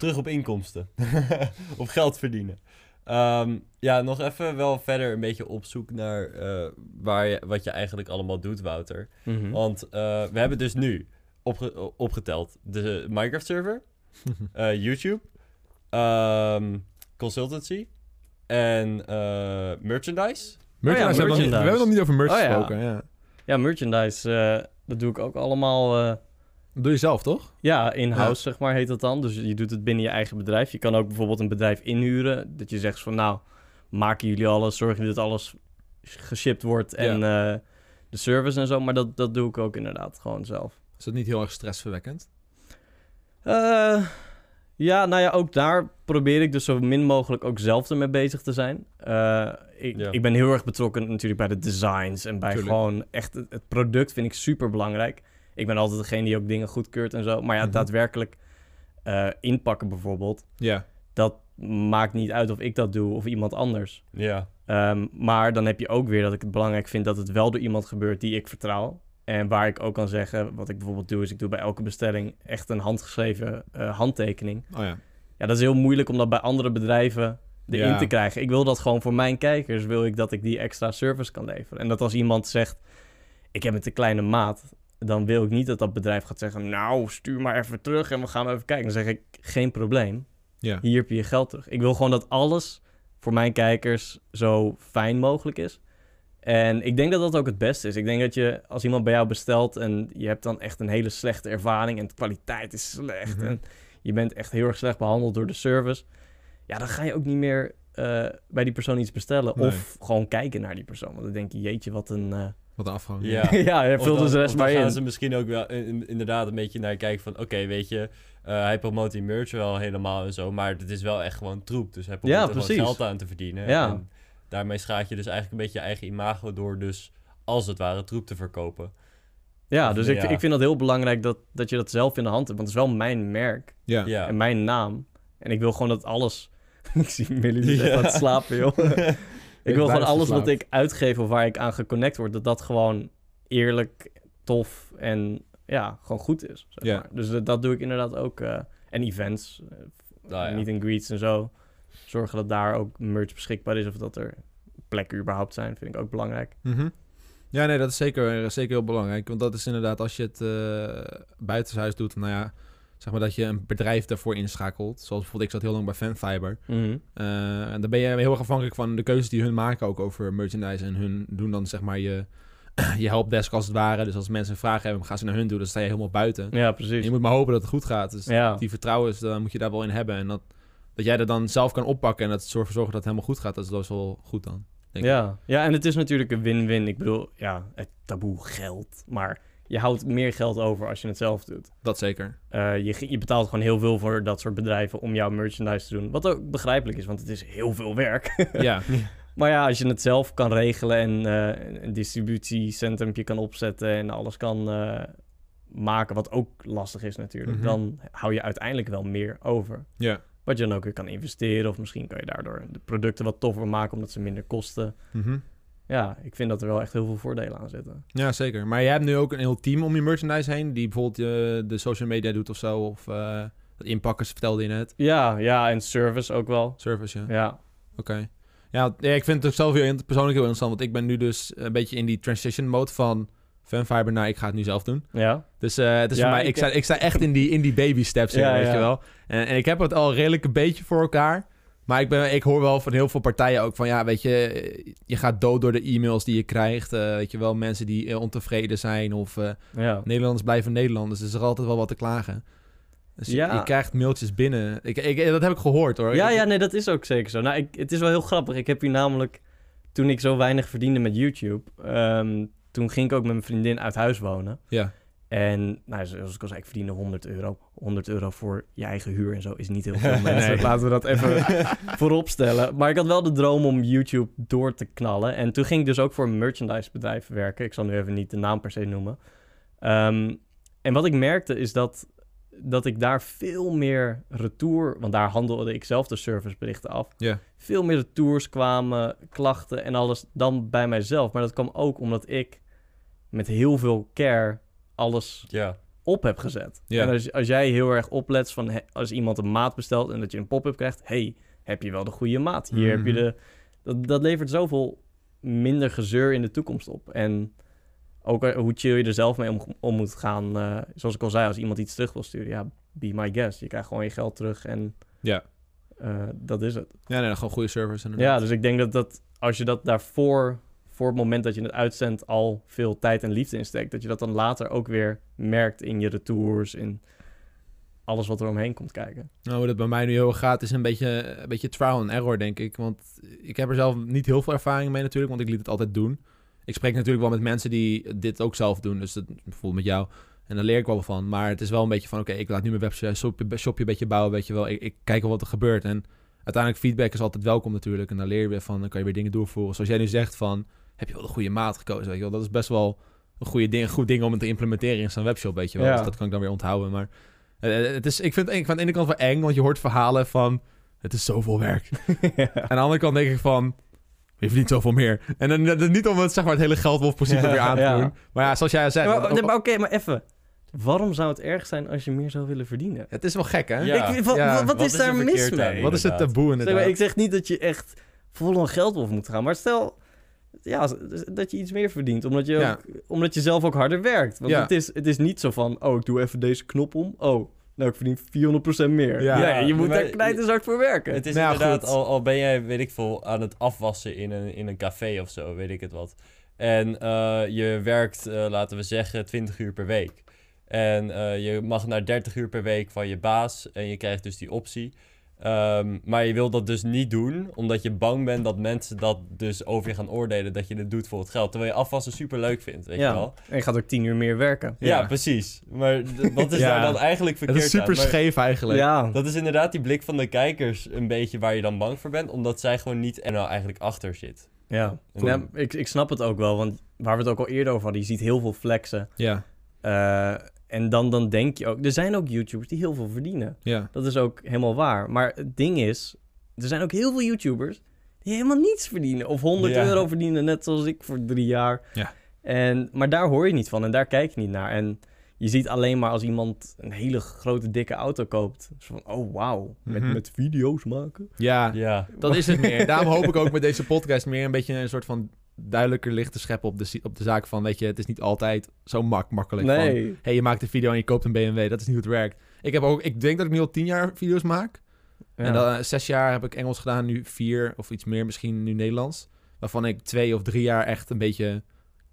Terug op inkomsten. of geld verdienen. Ehm, ja, nog even wel verder een beetje op zoek naar eh, waar je, wat je eigenlijk allemaal doet, Wouter. Mhm. Want eh, we hebben dus nu opge- opgeteld de Minecraft server, eh, YouTube, ehm, consultancy en eh, merchandise. Merchandise, we, hebben nog niet, we merchandise. hebben nog niet over merch Oh, ja. gesproken. Ja. Ja, merchandise, eh, dat doe ik ook allemaal... Dat doe je zelf, toch? Ja, in-house zeg maar heet dat dan. Dus je doet het binnen je eigen bedrijf. Je kan ook bijvoorbeeld een bedrijf inhuren. Dat je zegt van nou, maken jullie alles, zorgen dat alles geshipped wordt en eh, de service en zo. Maar dat, dat doe ik ook inderdaad gewoon zelf. Is dat niet heel erg stressverwekkend? Eh, ja, nou ja, ook daar probeer ik dus zo min mogelijk ook zelf ermee bezig te zijn. Eh, ik, Ja. ik ben heel erg betrokken natuurlijk bij de designs en bij Tuurlijk. gewoon echt het product vind ik super belangrijk. Ik ben altijd degene die ook dingen goedkeurt en zo. Maar ja, Mhm. daadwerkelijk eh, inpakken bijvoorbeeld, Ja. dat maakt niet uit of ik dat doe of iemand anders. Ja, Ehm, maar dan heb je ook weer dat ik het belangrijk vind dat het wel door iemand gebeurt die ik vertrouw. En waar ik ook kan zeggen, wat ik bijvoorbeeld doe, is ik doe bij elke bestelling echt een handgeschreven eh, handtekening. Oh ja. Ja, dat is heel moeilijk om dat bij andere bedrijven erin Ja. te krijgen. Ik wil dat gewoon voor mijn kijkers, wil ik dat ik die extra service kan leveren. En dat als iemand zegt, ik heb een kleine maat, dan wil ik niet dat dat bedrijf gaat zeggen, nou, stuur maar even terug en we gaan even kijken. Dan zeg ik, geen probleem, Ja. hier heb je je geld terug. Ik wil gewoon dat alles voor mijn kijkers zo fijn mogelijk is. En ik denk dat dat ook het beste is. Ik denk dat je, als iemand bij jou bestelt en je hebt dan echt een hele slechte ervaring en de kwaliteit is slecht Mhm. en je bent echt heel erg slecht behandeld door de service, ja, dan ga je ook niet meer eh, bij die persoon iets bestellen Nee. of gewoon kijken naar die persoon. Want dan denk je, jeetje, wat een... eh, Wat afgang. Ja. ja, Of vul dan- dus de rest dan maar gaan in. ze misschien ook wel in- in- inderdaad een beetje naar kijken van... Oké, weet je, eh, hij promoot die merch wel helemaal en zo... maar het is wel echt gewoon troep. Dus hij probeert Ja, er gewoon precies. geld aan te verdienen. Ja. En daarmee schaadt je dus eigenlijk een beetje je eigen imago... door dus als het ware troep te verkopen. Ja, Of- dus ik, ja. ik vind dat heel belangrijk dat, dat je dat zelf in de hand hebt. Want het is wel mijn merk. Ja. Ja. en mijn naam. En ik wil gewoon dat alles... ik zie Millie dus Ja. echt aan het slapen, joh. Ik wil gewoon alles wat ik uitgeef of waar ik aan geconnect word... dat dat gewoon eerlijk tof en ja, gewoon goed is. Zeg maar. Dus dat, dat doe ik inderdaad ook. eh, en events, eh, Nou ja. meet and greets en zo. Zorgen dat daar ook merch beschikbaar is of dat er plekken überhaupt zijn, vind ik ook belangrijk. Mhm. Ja, nee, dat is zeker, zeker heel belangrijk. Want dat is inderdaad, als je het eh buitenshuis doet, nou ja, zeg maar dat je een bedrijf daarvoor inschakelt. Zoals bijvoorbeeld, ik zat heel lang bij Fanfiber. Mhm. Eh, en dan ben je heel erg afhankelijk van de keuzes die hun maken ook over merchandise. En hun doen dan zeg maar je, je helpdesk als het ware. Dus als mensen een vraag hebben, gaan ze naar hun toe. Dan sta je helemaal buiten. Ja, En precies. je moet maar hopen dat het goed gaat. Dus Ja. die vertrouwen is, dan moet je daar wel in hebben. En dat, dat jij er dan zelf kan oppakken en dat zorgen, zorgen dat het helemaal goed gaat. Dat is best wel goed dan. denk ik. Ja. ja, en het is natuurlijk een win-win. Ik bedoel, ja, het taboe geld. Maar je houdt meer geld over als je het zelf doet. Dat zeker. Eh, je, je betaalt gewoon heel veel voor dat soort bedrijven om jouw merchandise te doen. Wat ook begrijpelijk is, want het is heel veel werk. ja. maar ja, als je het zelf kan regelen en eh, een distributiecentrumpje kan opzetten en alles kan eh, maken, wat ook lastig is natuurlijk, Mhm. dan hou je uiteindelijk wel meer over. Ja. Wat je dan ook weer kan investeren of misschien kan je daardoor de producten wat toffer maken omdat ze minder kosten. Mhm. Ja, ik vind dat er wel echt heel veel voordelen aan zitten. Ja, zeker. Maar jij hebt nu ook een heel team om je merchandise heen, die bijvoorbeeld eh, de social media doet of zo, of eh het inpakken, vertelde je net. Ja, ja, en service ook wel. Service, ja. Ja, Oké. Ja, ja, ik vind het ook zelf heel, persoonlijk heel interessant, want ik ben nu dus een beetje in die transition mode van fanfiber naar ik ga het nu zelf doen. ja. Dus eh, het is Ja, voor mij, ik ik, sta, ik sta echt in die, in die baby steps, Ja, weet ja. je wel. En, en ik heb het al redelijk een beetje voor elkaar. Maar ik, ben, ik hoor wel van heel veel partijen ook van, ja, weet je, eh, je gaat dood door de e-mails die je krijgt. eh, weet je wel, mensen die eh, ontevreden zijn of ja. Nederlanders blijven Nederlanders. Dus er is altijd wel wat te klagen. Dus je- Ja. je, krijgt mailtjes binnen. Ik, ik, dat heb ik gehoord hoor. Ja, ja, nee, dat is ook zeker zo. Nou, ik, het is wel heel grappig. Ik heb hier namelijk, toen ik zo weinig verdiende met YouTube, ehm, toen ging ik ook met mijn vriendin uit huis wonen. Ja. En nou, zoals ik al zei, ik verdiende 100 euro. 100 euro voor je eigen huur en zo is niet heel veel mensen. Nee. Laten we dat even voorop stellen. Maar ik had wel de droom om YouTube door te knallen. En toen ging ik dus ook voor een merchandisebedrijf werken. Ik zal nu even niet de naam per se noemen. Ehm, en wat ik merkte is dat, dat ik daar veel meer retour... Want daar handelde ik zelf de serviceberichten af. Veel meer retours kwamen, klachten en alles dan bij mijzelf. Maar dat kwam ook omdat ik met heel veel care alles Ja. op heb gezet. Ja. En als, als jij heel erg oplet van he- als iemand een maat bestelt en dat je een pop-up krijgt, hey, heb je wel de goede maat? Hier heb je Mhm. de. Dat, dat levert zoveel minder gezeur in de toekomst op. En ook eh, hoe chill je er zelf mee om, om moet gaan. eh, zoals ik al zei, als iemand iets terug wil sturen, ja, be my guest. Je krijgt gewoon je geld terug en Ja. eh, dat is het. Ja, nee, gewoon goede service. inderdaad. Ja, dus ik denk dat, dat als je dat daarvoor, voor het moment dat je het uitzendt, al veel tijd en liefde insteekt, dat je dat dan later ook weer merkt in je retours, in alles wat er omheen komt kijken. Nou, hoe dat bij mij nu heel gaat, is een beetje, een beetje trial and error, denk ik. Want ik heb er zelf niet heel veel ervaring mee natuurlijk, want ik liet het altijd doen. Ik spreek natuurlijk wel met mensen die dit ook zelf doen, dus dat, bijvoorbeeld met jou. En daar leer ik wel van. Maar het is wel een beetje van, oké, ik laat nu mijn webshopje shopje, shopje een beetje bouwen, weet je wel. Ik, ik kijk wel wat er gebeurt. En uiteindelijk feedback is altijd welkom natuurlijk. En dan leer je weer van, dan kan je weer dingen doorvoeren. Zoals jij nu zegt van, heb je wel de goede maat gekozen, weet je wel. Dat is best wel een, goede ding, een goed ding om het te implementeren in zo'n webshop, weet je wel. Ja. Dus dat kan ik dan weer onthouden. Maar eh, het is, ik vind het aan de ene kant wel eng, want je hoort verhalen van, het is zoveel werk. Aan de andere kant denk ik van, je verdient zoveel meer. En dan, dan niet om het, zeg maar, het hele geldwolfprincipe Ja. weer aan te Ja. doen. Maar ja, zoals jij al zei. Maar- maar maar Oké, maar even. Waarom zou het erg zijn als je meer zou willen verdienen? het is wel gek, hè? Ja. Ik- wat, ja. wat, Wat is is daar mis mee? Wat is het inderdaad. taboe Zeg maar, inderdaad? ik zeg niet dat je echt vol een geldwolf moet gaan. Maar stel ja, dat je iets meer verdient. Omdat je, Ja. ook, omdat je zelf ook harder werkt. Want Ja. het, is, het is niet zo van... Oh, ik doe even deze knop om. Oh, nou, ik verdien 400% meer. Ja. Ja, je moet Maar- daar knijters hard voor werken. Het is Nou inderdaad, al, al ben jij, weet ik veel, aan het afwassen in een, in een café of zo, weet ik het wat. En eh, je werkt, eh, laten we zeggen, 20 uur per week. En eh, je mag naar 30 uur per week van je baas en je krijgt dus die optie. Ehm, maar je wil dat dus niet doen, omdat je bang bent dat mensen dat dus over je gaan oordelen dat je het doet voor het geld. Terwijl je afwassen super leuk vindt, weet je ja. wel. En je gaat ook 10 uur meer werken. Ja, Ja. precies. Maar wat is Ja. daar dan eigenlijk Het verkeerd is super aan? Maar- scheef eigenlijk. Ja. dat is inderdaad die blik van de kijkers een beetje waar je dan bang voor bent, omdat zij gewoon niet er nou eigenlijk achter zit. Ja, Cool. Ja, ik, ik snap het ook wel, want waar we het ook al eerder over hadden, je ziet heel veel flexen. Ja, Eh, en dan, dan denk je ook, er zijn ook YouTubers die heel veel verdienen. ja. Dat is ook helemaal waar. Maar het ding is, er zijn ook heel veel YouTubers die helemaal niets verdienen. Of 100 Ja. euro verdienen, net zoals ik voor drie jaar. Ja. En, maar daar hoor je niet van en daar kijk je niet naar. En je ziet alleen maar als iemand een hele grote, dikke auto koopt. Zo van, oh wauw, met, Mhm. met video's maken. Ja, Ja. dat is het meer. Daarom hoop ik ook met deze podcast meer een beetje een soort van duidelijker licht te scheppen op de, op de zaak van, weet je, het is niet altijd zo mak makkelijk van, Nee. hey, je maakt een video en je koopt een BMW. Dat is niet hoe het werkt. Ik heb ook, ik denk dat ik nu al tien jaar video's maak. Ja. En dan, eh, zes jaar heb ik Engels gedaan, nu vier of iets meer, misschien nu Nederlands. Waarvan ik twee of drie jaar echt een beetje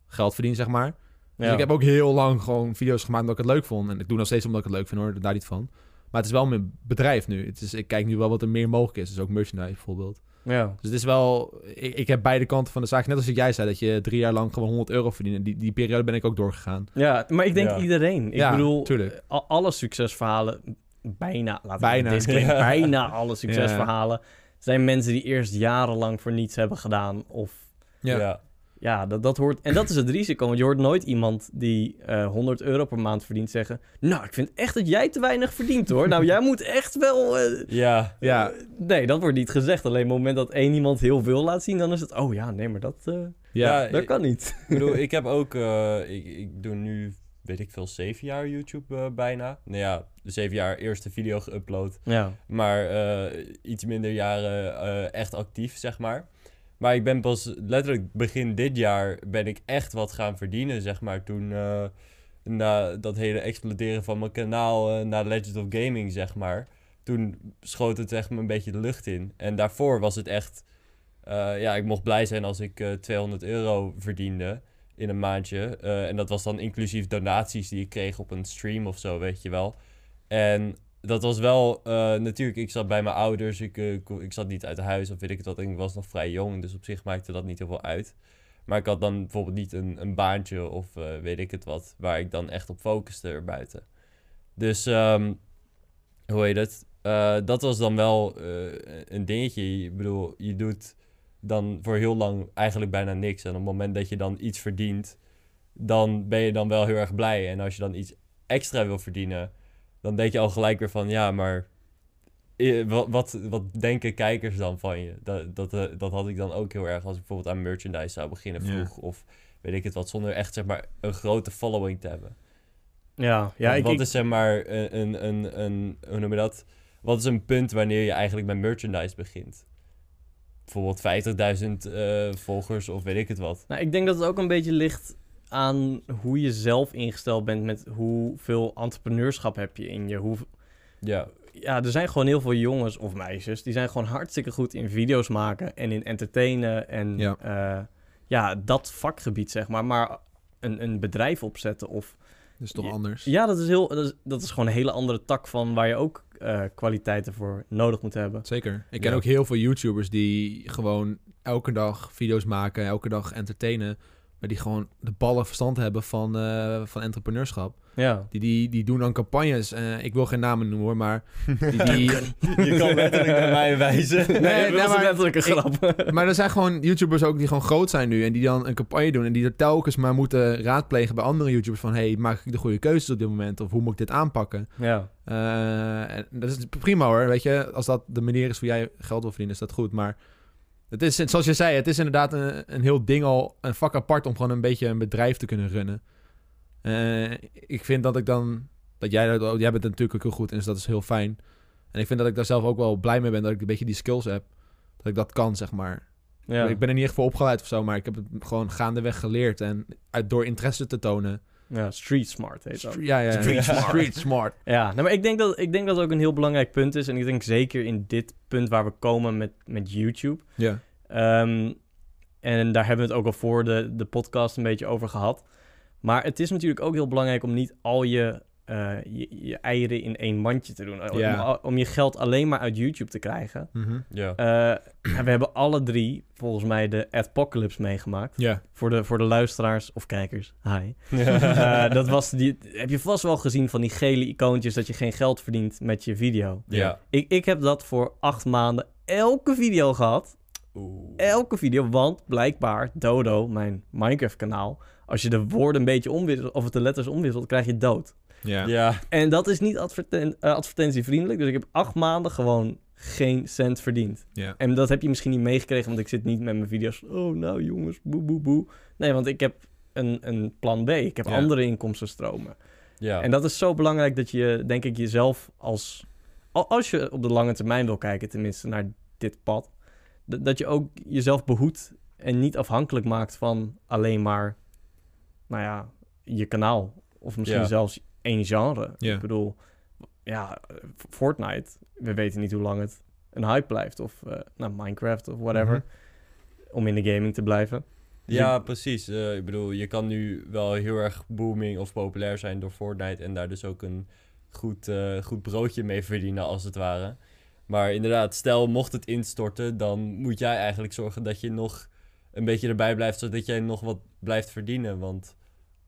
geld verdien, zeg maar. Dus Ja. ik heb ook heel lang gewoon video's gemaakt omdat ik het leuk vond. En ik doe nog steeds omdat ik het leuk vind hoor, daar niet van. Maar het is wel mijn bedrijf nu. Het is, ik kijk nu wel wat er meer mogelijk is. Dus ook merchandise bijvoorbeeld. Ja. Dus het is wel... Ik, ik heb beide kanten van de zaak. Net als jij zei, dat je drie jaar lang gewoon 100 euro verdient. Die, die periode ben ik ook doorgegaan. ja, maar ik denk Ja. iedereen. Ik Ja, bedoel, tuurlijk. alle succesverhalen, bijna, laten we Bijna. bijna alle succesverhalen zijn mensen die eerst jarenlang voor niets hebben gedaan. Of Ja. Ja. ja, dat, dat hoort. En dat is het risico, want je hoort nooit iemand die eh 100 euro per maand verdient zeggen: Nou, ik vind echt dat jij te weinig verdient hoor. Nou, jij moet echt wel. eh, Ja. Ja, eh, nee, dat wordt niet gezegd. Alleen op het moment dat één iemand heel veel laat zien, dan is het: Oh ja, nee, maar dat, eh, ja. dat kan niet. Ik bedoel, ik heb ook... eh, ik, ik doe nu, weet ik veel, zeven jaar YouTube eh, bijna. Nou ja, zeven jaar eerste video geüpload. Ja, Maar eh, iets minder jaren eh, echt actief, zeg maar. Maar ik ben pas letterlijk begin dit jaar ben ik echt wat gaan verdienen, zeg maar. Toen eh, na dat hele exploderen van mijn kanaal eh, naar Legend of Gaming, zeg maar. Toen schoot het echt me een beetje de lucht in. En daarvoor was het echt... eh, ja, ik mocht blij zijn als ik eh 200 euro verdiende in een maandje. En dat was dan inclusief donaties die ik kreeg op een stream of zo, weet je wel. En dat was wel, eh, natuurlijk, ik zat bij mijn ouders, ik, eh, ik zat niet uit huis of weet ik het wat, ik was nog vrij jong, dus op zich maakte dat niet heel veel uit. Maar ik had dan bijvoorbeeld niet een, een baantje of eh, weet ik het wat, waar ik dan echt op focuste erbuiten. Dus, ehm, hoe heet het? Dat was dan wel een dingetje. Ik bedoel, je doet dan voor heel lang eigenlijk bijna niks. En op het moment dat je dan iets verdient, dan ben je dan wel heel erg blij. En als je dan iets extra wil verdienen, dan denk je al gelijk weer van ja, maar eh, wat, wat, wat denken kijkers dan van je? Dat, dat, eh, dat had ik dan ook heel erg als ik bijvoorbeeld aan merchandise zou beginnen Ja. vroeg. Of weet ik het wat, zonder echt zeg maar een grote following te hebben. ja, ja Want ik, wat is zeg maar een, een, een, een, hoe noem je dat? Wat is een punt wanneer je eigenlijk met merchandise begint? Bijvoorbeeld 50.000 eh, volgers of weet ik het wat. Nou, ik denk dat het ook een beetje ligt aan hoe je zelf ingesteld bent met hoeveel entrepreneurschap heb je in je. Hoe, Ja, ja, er zijn gewoon heel veel jongens of meisjes die zijn gewoon hartstikke goed in video's maken en in entertainen en Ja. ja, ja dat vakgebied zeg maar. Maar een, een bedrijf opzetten of Dat is toch Ja. anders. ja, dat is heel, dat is, dat is gewoon een hele andere tak van waar je ook eh, kwaliteiten voor nodig moet hebben. Zeker. Ik ken Ja. ook heel veel YouTubers die gewoon elke dag video's maken, elke dag entertainen. Maar die gewoon de ballen verstand hebben van, eh, van entrepreneurschap. Ja. Die, die, die doen dan campagnes. eh, ik wil geen namen noemen hoor, maar die, die, je kan letterlijk naar mij wijzen. Nee, nee, dat was maar letterlijk een ik- grap. maar er zijn gewoon YouTubers ook die gewoon groot zijn nu. En die dan een campagne doen. En die er telkens maar moeten raadplegen bij andere YouTubers. Van, hey, maak ik de goede keuzes op dit moment? Of hoe moet ik dit aanpakken? ja. Eh, en dat is prima hoor, weet je. Als dat de manier is hoe jij geld wil verdienen, is dat goed. Maar het is, zoals je zei, het is inderdaad een, een heel ding al, een vak apart om gewoon een beetje een bedrijf te kunnen runnen. Eh, ik vind dat ik dan, dat jij, dat- jij bent natuurlijk ook heel goed in, dus dat is heel fijn. En ik vind dat ik daar zelf ook wel blij mee ben, dat ik een beetje die skills heb. Dat ik dat kan, zeg maar. ja. Ik ben er niet echt voor opgeleid of zo, maar ik heb het gewoon gaandeweg geleerd. En uit, door interesse te tonen. Ja, street smart heet dat. Ja, ja, Street smart. Street smart. Ja, nou, maar ik denk, dat, ik denk dat het ook een heel belangrijk punt is. En ik denk zeker in dit punt waar we komen met, met YouTube. Ja. Ehm, en daar hebben we het ook al voor de, de podcast een beetje over gehad. Maar het is natuurlijk ook heel belangrijk om niet al je, eh, je, je eieren in één mandje te doen. Ja. Om, om je geld alleen maar uit YouTube te krijgen. Mhm. Ja. Eh, en we hebben alle drie volgens mij de Adpocalypse meegemaakt. Ja. Voor de, voor de luisteraars of kijkers. Hi. Eh, dat was die, heb je vast wel gezien van die gele icoontjes dat je geen geld verdient met je video. ja. Ik, ik heb dat voor acht maanden elke video gehad. Oeh. Elke video, want blijkbaar Dodo, mijn Minecraft kanaal, als je de woorden een beetje omwisselt of de letters omwisselt, krijg je dood. Ja. Ja. En dat is niet adverten eh, advertentievriendelijk, dus ik heb acht maanden gewoon geen cent verdiend. Ja. En dat heb je misschien niet meegekregen, want ik zit niet met mijn video's. Oh, nou jongens, boe, boe, boe. Nee, want ik heb een, een plan B. Ik heb Ja. andere inkomstenstromen. Ja. En dat is zo belangrijk dat je, denk ik, jezelf als... al- Als je op de lange termijn wil kijken, tenminste, naar dit pad... dat je ook jezelf behoedt en niet afhankelijk maakt van alleen maar... Nou ja, je kanaal. Of misschien Ja. zelfs één genre. Ik bedoel, ja, Fortnite... We weten niet hoe lang het een hype blijft. Of eh, nou, Minecraft of whatever. Mhm. Om in de gaming te blijven. Dus Ja, precies. Eh, ik bedoel, je kan nu wel heel erg booming of populair zijn door Fortnite en daar dus ook een goed, eh, goed broodje mee verdienen, als het ware. Maar inderdaad, stel mocht het instorten, dan moet jij eigenlijk zorgen dat je nog een beetje erbij blijft, zodat jij nog wat blijft verdienen. Want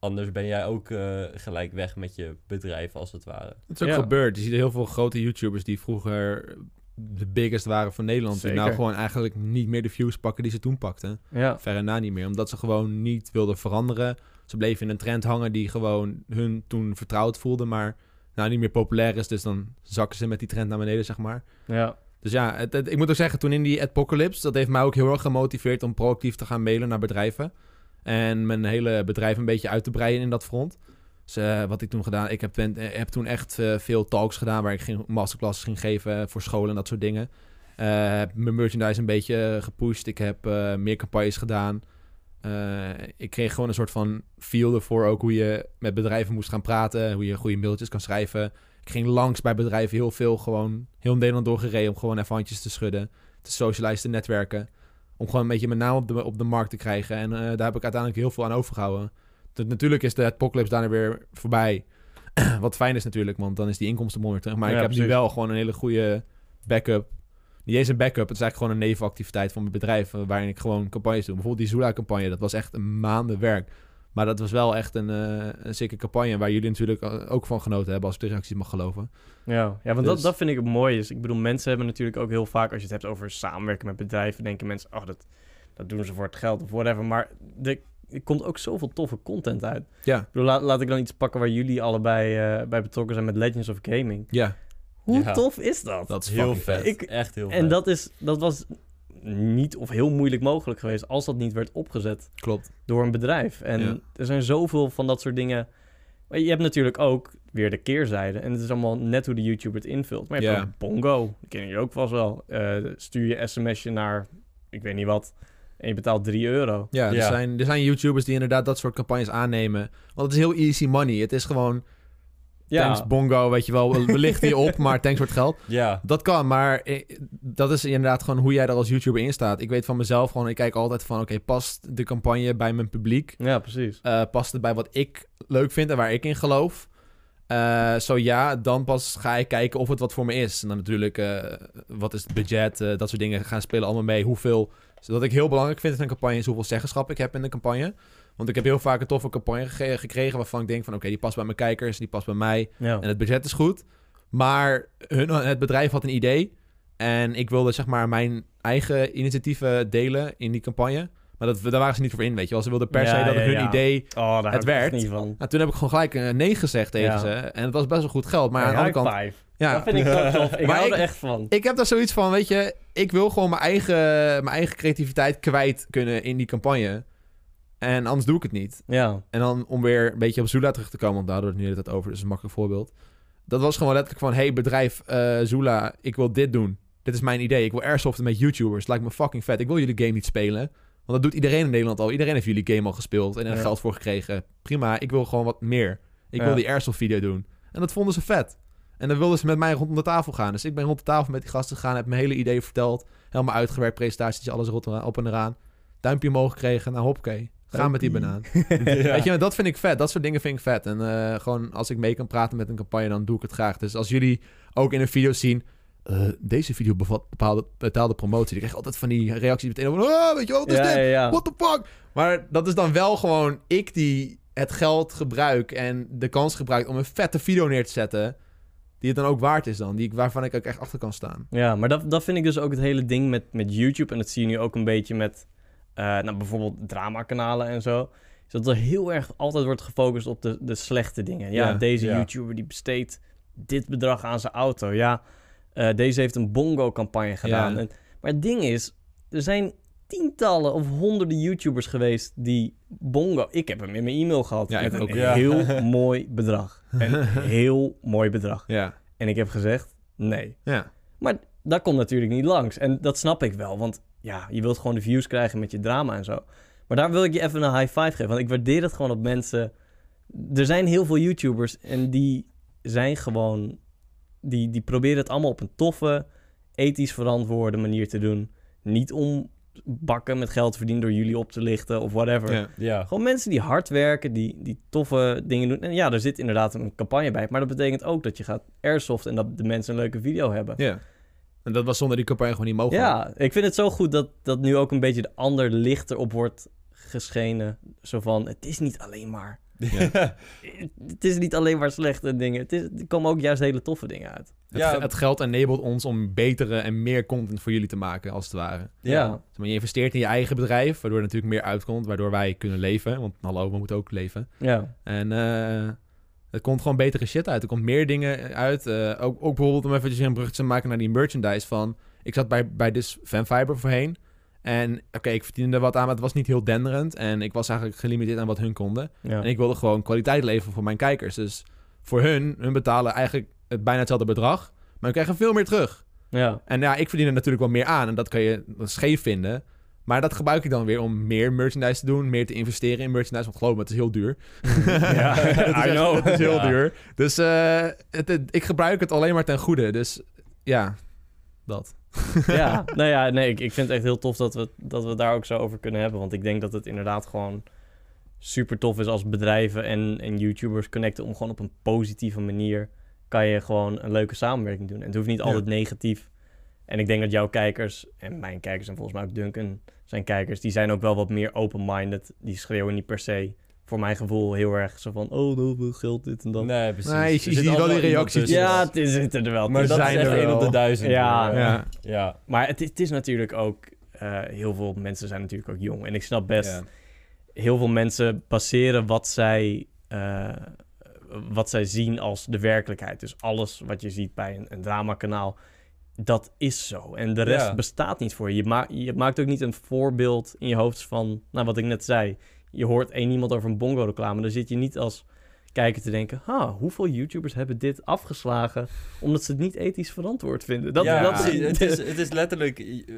anders ben jij ook eh, gelijk weg met je bedrijf, als het ware. Het is ook Ja. gebeurd. Je ziet heel veel grote YouTubers die vroeger de biggest waren van Nederland. Die nou gewoon eigenlijk niet meer de views pakken die ze toen pakten. Ja, Verre na niet meer. Omdat ze gewoon niet wilden veranderen. Ze bleven in een trend hangen die gewoon hun toen vertrouwd voelde. Maar nou niet meer populair is. Dus dan zakken ze met die trend naar beneden, zeg maar. ja. Dus ja, het, het- ik moet ook zeggen, toen in die Apocalypse, dat heeft mij ook heel erg gemotiveerd om proactief te gaan mailen naar bedrijven. En mijn hele bedrijf een beetje uit te breiden in dat front. Dus eh, wat ik toen gedaan, ik heb, eh, toen echt eh, veel talks gedaan waar ik ging, masterclasses ging geven voor scholen en dat soort dingen. Mijn merchandise een beetje gepusht. Ik heb meer campagnes gedaan. Ik kreeg gewoon een soort van feel ervoor ook hoe je met bedrijven moest gaan praten. Hoe je goede mailtjes kan schrijven. Ik ging langs bij bedrijven heel veel gewoon heel Nederland doorgereden om gewoon even handjes te schudden, te socializen, te netwerken. Om gewoon een beetje mijn naam op de, op de markt te krijgen. En eh, daar heb ik uiteindelijk heel veel aan overgehouden. Dus natuurlijk is de apocalypse daarna weer voorbij. Wat fijn is natuurlijk, want dan is die inkomstenbron weer terug. Maar Ja, ik heb nu wel gewoon een hele goede backup. Niet eens een backup, het is eigenlijk gewoon een nevenactiviteit van mijn bedrijf... eh, waarin ik gewoon campagnes doe. Bijvoorbeeld die Zula-campagne, dat was echt een maanden werk. Maar dat was wel echt een, eh een zeker campagne... waar jullie natuurlijk eh, ook van genoten hebben... als ik de reacties mag geloven. Ja, ja want dat, Dus- dat vind ik het mooie. Is, ik bedoel, mensen hebben natuurlijk ook heel vaak, als je het hebt over samenwerken met bedrijven, denken mensen, oh, dat, dat doen ze voor het geld of whatever. Maar er, er komt ook zoveel toffe content uit. Ja, Ik bedoel, laat, laat ik dan iets pakken waar jullie allebei eh, bij betrokken zijn met Legends of Gaming. ja Hoe Ja. tof is dat? dat is heel vet. vet. Ik- Echt heel vet. en dat, is, dat was niet of heel moeilijk mogelijk geweest als dat niet werd opgezet Klopt. door een bedrijf. En Ja. er zijn zoveel van dat soort dingen. Maar je hebt natuurlijk ook weer de keerzijde. En het is allemaal net hoe de YouTuber het invult. Maar je hebt Ja. ook Bongo. Die kennen jullie ook vast wel. Eh, stuur je sms'je naar, ik weet niet wat. En je betaalt 3 euro. Ja, er, Ja. Zijn, er zijn YouTubers die inderdaad dat soort campagnes aannemen. Want het is heel easy money. Het is gewoon, Ja, thanks bongo, weet je wel. We lichten je op, maar thanks voor het geld. Ja, Dat kan, maar eh, dat is inderdaad gewoon hoe jij er als YouTuber in staat. Ik weet van mezelf gewoon, ik kijk altijd van... Oké, past de campagne bij mijn publiek? ja, precies. Eh, past het bij wat ik leuk vind en waar ik in geloof? Eh, zo ja, dan pas ga ik kijken of het wat voor me is. En dan natuurlijk, wat is het budget? dat soort dingen gaan spelen allemaal mee. Hoeveel... Wat ik heel belangrijk vind in een campagne is hoeveel zeggenschap ik heb in de campagne. Want ik heb heel vaak een toffe campagne gekregen waarvan ik denk van... Oké, die past bij mijn kijkers, die past bij mij. Ja. En het budget is goed. Maar hun, het bedrijf had een idee. En ik wilde zeg maar mijn eigen initiatieven delen in die campagne. Maar dat, daar waren ze niet voor in, weet je wel. Ze wilden per Ja, se dat ja, hun idee... Oh, daar Het werkt. niet van. Nou, toen heb ik gewoon gelijk een nee gezegd tegen ze. En het was best wel goed geld. Maar Maar aan de andere kant... five. Ja, Dat vind ik zo tof. Ik Maar hou ik- er echt van. ik heb daar zoiets van, weet je... Ik wil gewoon mijn eigen, mijn eigen creativiteit kwijt kunnen in die campagne. En anders doe ik het niet. Ja, En dan om weer een beetje op Zula terug te komen, want daar hadden we het nu het over, dus een makkelijk voorbeeld. Dat was gewoon letterlijk van, hey bedrijf eh Zula, ik wil dit doen. Dit is mijn idee. Ik wil airsoften met YouTubers. Lijkt me fucking vet. Ik wil jullie game niet spelen. Want dat doet iedereen in Nederland al. Iedereen heeft jullie game al gespeeld en er Ja. geld voor gekregen. Prima, ik wil gewoon wat meer. Ik Ja. wil die airsoft video doen. En dat vonden ze vet. En dan wilden ze met mij rondom de tafel gaan. Dus ik ben rond de tafel met die gasten gegaan, heb mijn hele idee verteld. Helemaal uitgewerkt, presentaties, alles rot- op en eraan. Duimpje omhoog gekregen. Nou, hoppakee. Gaan met die banaan. Weet je, dat vind ik vet. Dat soort dingen vind ik vet. En eh, gewoon als ik mee kan praten met een campagne, dan doe ik het graag. Dus als jullie ook in een video zien... eh, deze video bevat bepaalde betaalde promotie. Dan krijg altijd van die reacties meteen over... Oh, weet je wel, wat is ja, dit? ja. What the fuck? Maar dat is dan wel gewoon ik die het geld gebruik... en de kans gebruik om een vette video neer te zetten... die het dan ook waard is dan. Die, ik- waarvan ik ook echt achter kan staan. Ja, maar dat, dat vind ik dus ook het hele ding met, met YouTube. En dat zie je nu ook een beetje met nou, bijvoorbeeld dramakanalen en zo. Is dat er heel erg altijd wordt gefocust op de, de slechte dingen. Ja, Ja, deze ja. YouTuber die besteedt dit bedrag aan zijn auto. Ja, eh, deze heeft een bongo-campagne gedaan. Ja. En, maar het ding is, er zijn tientallen of honderden YouTubers geweest die bongo... Ik heb hem in mijn e-mail gehad Ja, met ik een ook. Ja. heel mooi bedrag. Een heel mooi bedrag. Ja. En ik heb gezegd, nee. Ja. Maar dat komt natuurlijk niet langs. En dat snap ik wel, want ja, je wilt gewoon de views krijgen met je drama en zo. Maar daar wil ik je even een high five geven, want ik waardeer het gewoon op mensen... Er zijn heel veel YouTubers en die zijn gewoon... Die, die proberen het allemaal op een toffe, ethisch verantwoorde manier te doen. Niet om bakken met geld verdienen door jullie op te lichten of whatever. Ja. Ja. Gewoon mensen die hard werken, die, die toffe dingen doen. En ja, er zit inderdaad een campagne bij. Maar dat betekent ook dat je gaat airsoft en dat de mensen een leuke video hebben. ja. En dat was zonder die campagne gewoon niet mogelijk. Ja, ik vind het zo goed dat, dat nu ook een beetje de ander licht erop wordt geschenen. Zo van, het is niet alleen maar... Het is niet alleen maar slechte dingen. Het is, er komen ook juist hele toffe dingen uit. Het, Ja. ge- het geld enabled ons om betere en meer content voor jullie te maken, als het ware. Ja, maar, je investeert in je eigen bedrijf, waardoor er natuurlijk meer uitkomt, waardoor wij kunnen leven. Want hallo, we moeten ook leven. ja. En eh er komt gewoon betere shit uit. Er komt meer dingen uit. Eh, ook, ook bijvoorbeeld om eventjes een bruggetje te maken naar die merchandise van... Ik zat bij, bij dus Fanfiber voorheen. En oké, ik verdiende er wat aan, maar het was niet heel denderend. En ik was eigenlijk gelimiteerd aan wat hun konden. ja. En ik wilde gewoon kwaliteit leveren voor mijn kijkers. Dus voor hun, hun betalen eigenlijk het bijna hetzelfde bedrag. Maar we krijgen veel meer terug. ja. En ja, ik verdien er natuurlijk wel meer aan. En dat kan je scheef vinden. Maar dat gebruik ik dan weer om meer merchandise te doen. Meer te investeren in merchandise. Want geloof me, het is heel duur. Ja, het is I echt- know. Het is heel Ja. duur. Dus eh, het, het- ik gebruik het alleen maar ten goede. Dus ja, dat. ja, nou ja, nee, ik, ik vind het echt heel tof dat we, dat we het daar ook zo over kunnen hebben. Want ik denk dat het inderdaad gewoon super tof is als bedrijven en, en YouTubers connecten om gewoon op een positieve manier kan je gewoon een leuke samenwerking doen. En het hoeft niet Ja. altijd negatief. En ik denk dat jouw kijkers, en mijn kijkers en volgens mij ook Duncan zijn kijkers, die zijn ook wel wat meer open-minded. Die schreeuwen niet per se, voor mijn gevoel, heel erg zo van, oh, nou, veel geld, dit en dat. Nee, precies. Nee, je ziet zit wel die reacties. ja, het is- zitten er wel. maar dat is zijn echt er 1 op wel. de duizend. Ja. Ja. ja. Maar het, het is natuurlijk ook... eh, heel veel mensen zijn natuurlijk ook jong. En ik snap best... Ja. Heel veel mensen baseren wat zij... eh, wat zij zien als de werkelijkheid. Dus alles wat je ziet bij een, een dramakanaal... Dat is zo. En de rest Ja. bestaat niet voor je. Je, ma- je maakt ook niet een voorbeeld in je hoofd van... Nou, wat ik net zei. Je hoort één iemand over een bongo-reclame. Dan zit je niet als kijker te denken... Ha, hoeveel YouTubers hebben dit afgeslagen... omdat ze het niet ethisch verantwoord vinden? Dat, ja, dat precies. het, is, het is letterlijk... eh,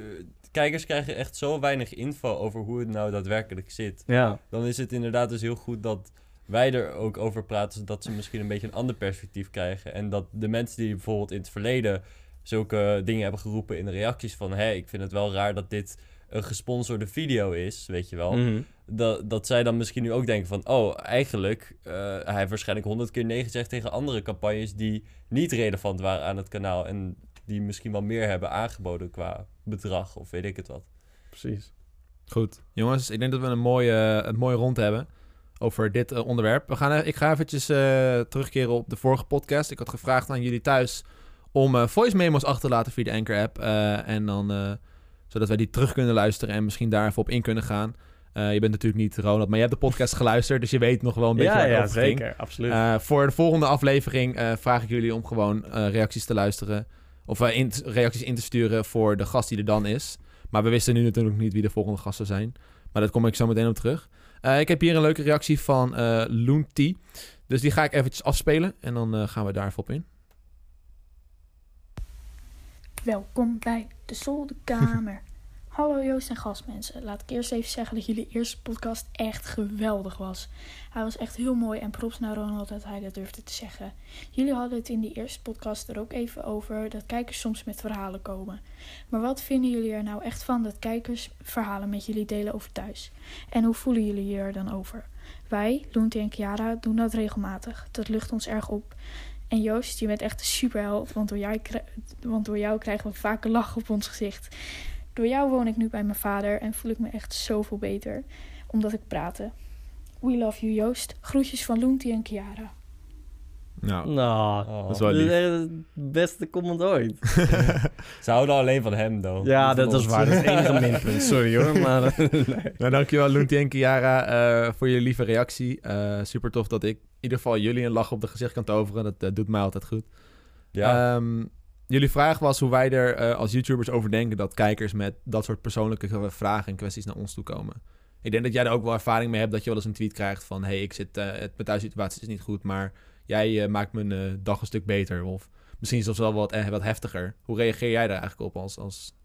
kijkers krijgen echt zo weinig info over hoe het nou daadwerkelijk zit. Ja, Dan is het inderdaad dus heel goed dat wij er ook over praten... zodat ze misschien een beetje een ander perspectief krijgen. En dat de mensen die bijvoorbeeld in het verleden... zulke dingen hebben geroepen in de reacties van... hé, hey, ik vind het wel raar dat dit een gesponsorde video is, weet je wel... Mhm. dat, dat zij dan misschien nu ook denken van... oh, eigenlijk... eh, hij heeft waarschijnlijk honderd keer nee gezegd tegen andere campagnes... die niet relevant waren aan het kanaal... en die misschien wel meer hebben aangeboden qua bedrag of weet ik het wat. precies. Goed. Jongens, ik denk dat we een mooie, een mooie rond hebben over dit eh, onderwerp. We gaan, eh, ik ga eventjes eh, terugkeren op de vorige podcast. Ik had gevraagd aan jullie thuis om eh, voice memos achter te laten via de Anchor app. eh, en dan, eh, zodat wij die terug kunnen luisteren en misschien daar even op in kunnen gaan. Je bent natuurlijk niet Ronald, maar je hebt de podcast geluisterd, dus je weet nog wel een beetje Ja, waar het ja over ging. zeker. Absoluut. Voor de volgende aflevering vraag ik jullie om gewoon reacties te luisteren. Of in- reacties in te sturen voor de gast die er dan is. Maar we wisten nu natuurlijk niet wie de volgende gast zou zijn. Maar dat kom ik zo meteen op terug. Ik heb hier een leuke reactie van Loon T. Dus die ga ik eventjes afspelen. En dan gaan we daar even op in. Welkom bij de zolderkamer. Hallo Joost en gastmensen. Laat ik eerst even zeggen dat jullie eerste podcast echt geweldig was. Hij was echt heel mooi en props naar Ronald dat hij dat durfde te zeggen. Jullie hadden het in die eerste podcast er ook even over dat kijkers soms met verhalen komen. Maar wat vinden jullie er nou echt van dat kijkers verhalen met jullie delen over thuis? En hoe voelen jullie je er dan over? Wij, Loentie en Chiara, doen dat regelmatig. Dat lucht ons erg op. En Joost, je bent echt een superheld, want door, jij krij- want door jou krijgen we vaak een lach op ons gezicht. Door jou woon ik nu bij mijn vader en voel ik me echt zoveel beter, omdat ik praatte. We love you Joost. Groetjes van Loentie en Chiara. Nou, nou, Oh. dat is wel lief. het beste comment ooit. Ze houden alleen van hem, though. Ja, dat is waar. Dat is het enige minpunt. Sorry hoor, maar... nee. nou, dankjewel Loentie en Kiara eh, voor je lieve reactie. Eh, super tof dat ik ieder geval jullie een lach op de gezicht kan toveren. Dat eh, doet mij altijd goed. Ja, Ehm, jullie vraag was hoe wij er eh, als YouTubers over denken dat kijkers met dat soort persoonlijke vragen en kwesties naar ons toe komen. Ik denk dat jij er ook wel ervaring mee hebt dat je wel eens een tweet krijgt van... hey, ik zit, eh, het, mijn thuissituatie is niet goed, maar jij maakt mijn eh, dag een stuk beter. Of misschien zelfs wel wat, eh, wat heftiger. Hoe reageer jij daar eigenlijk op als, als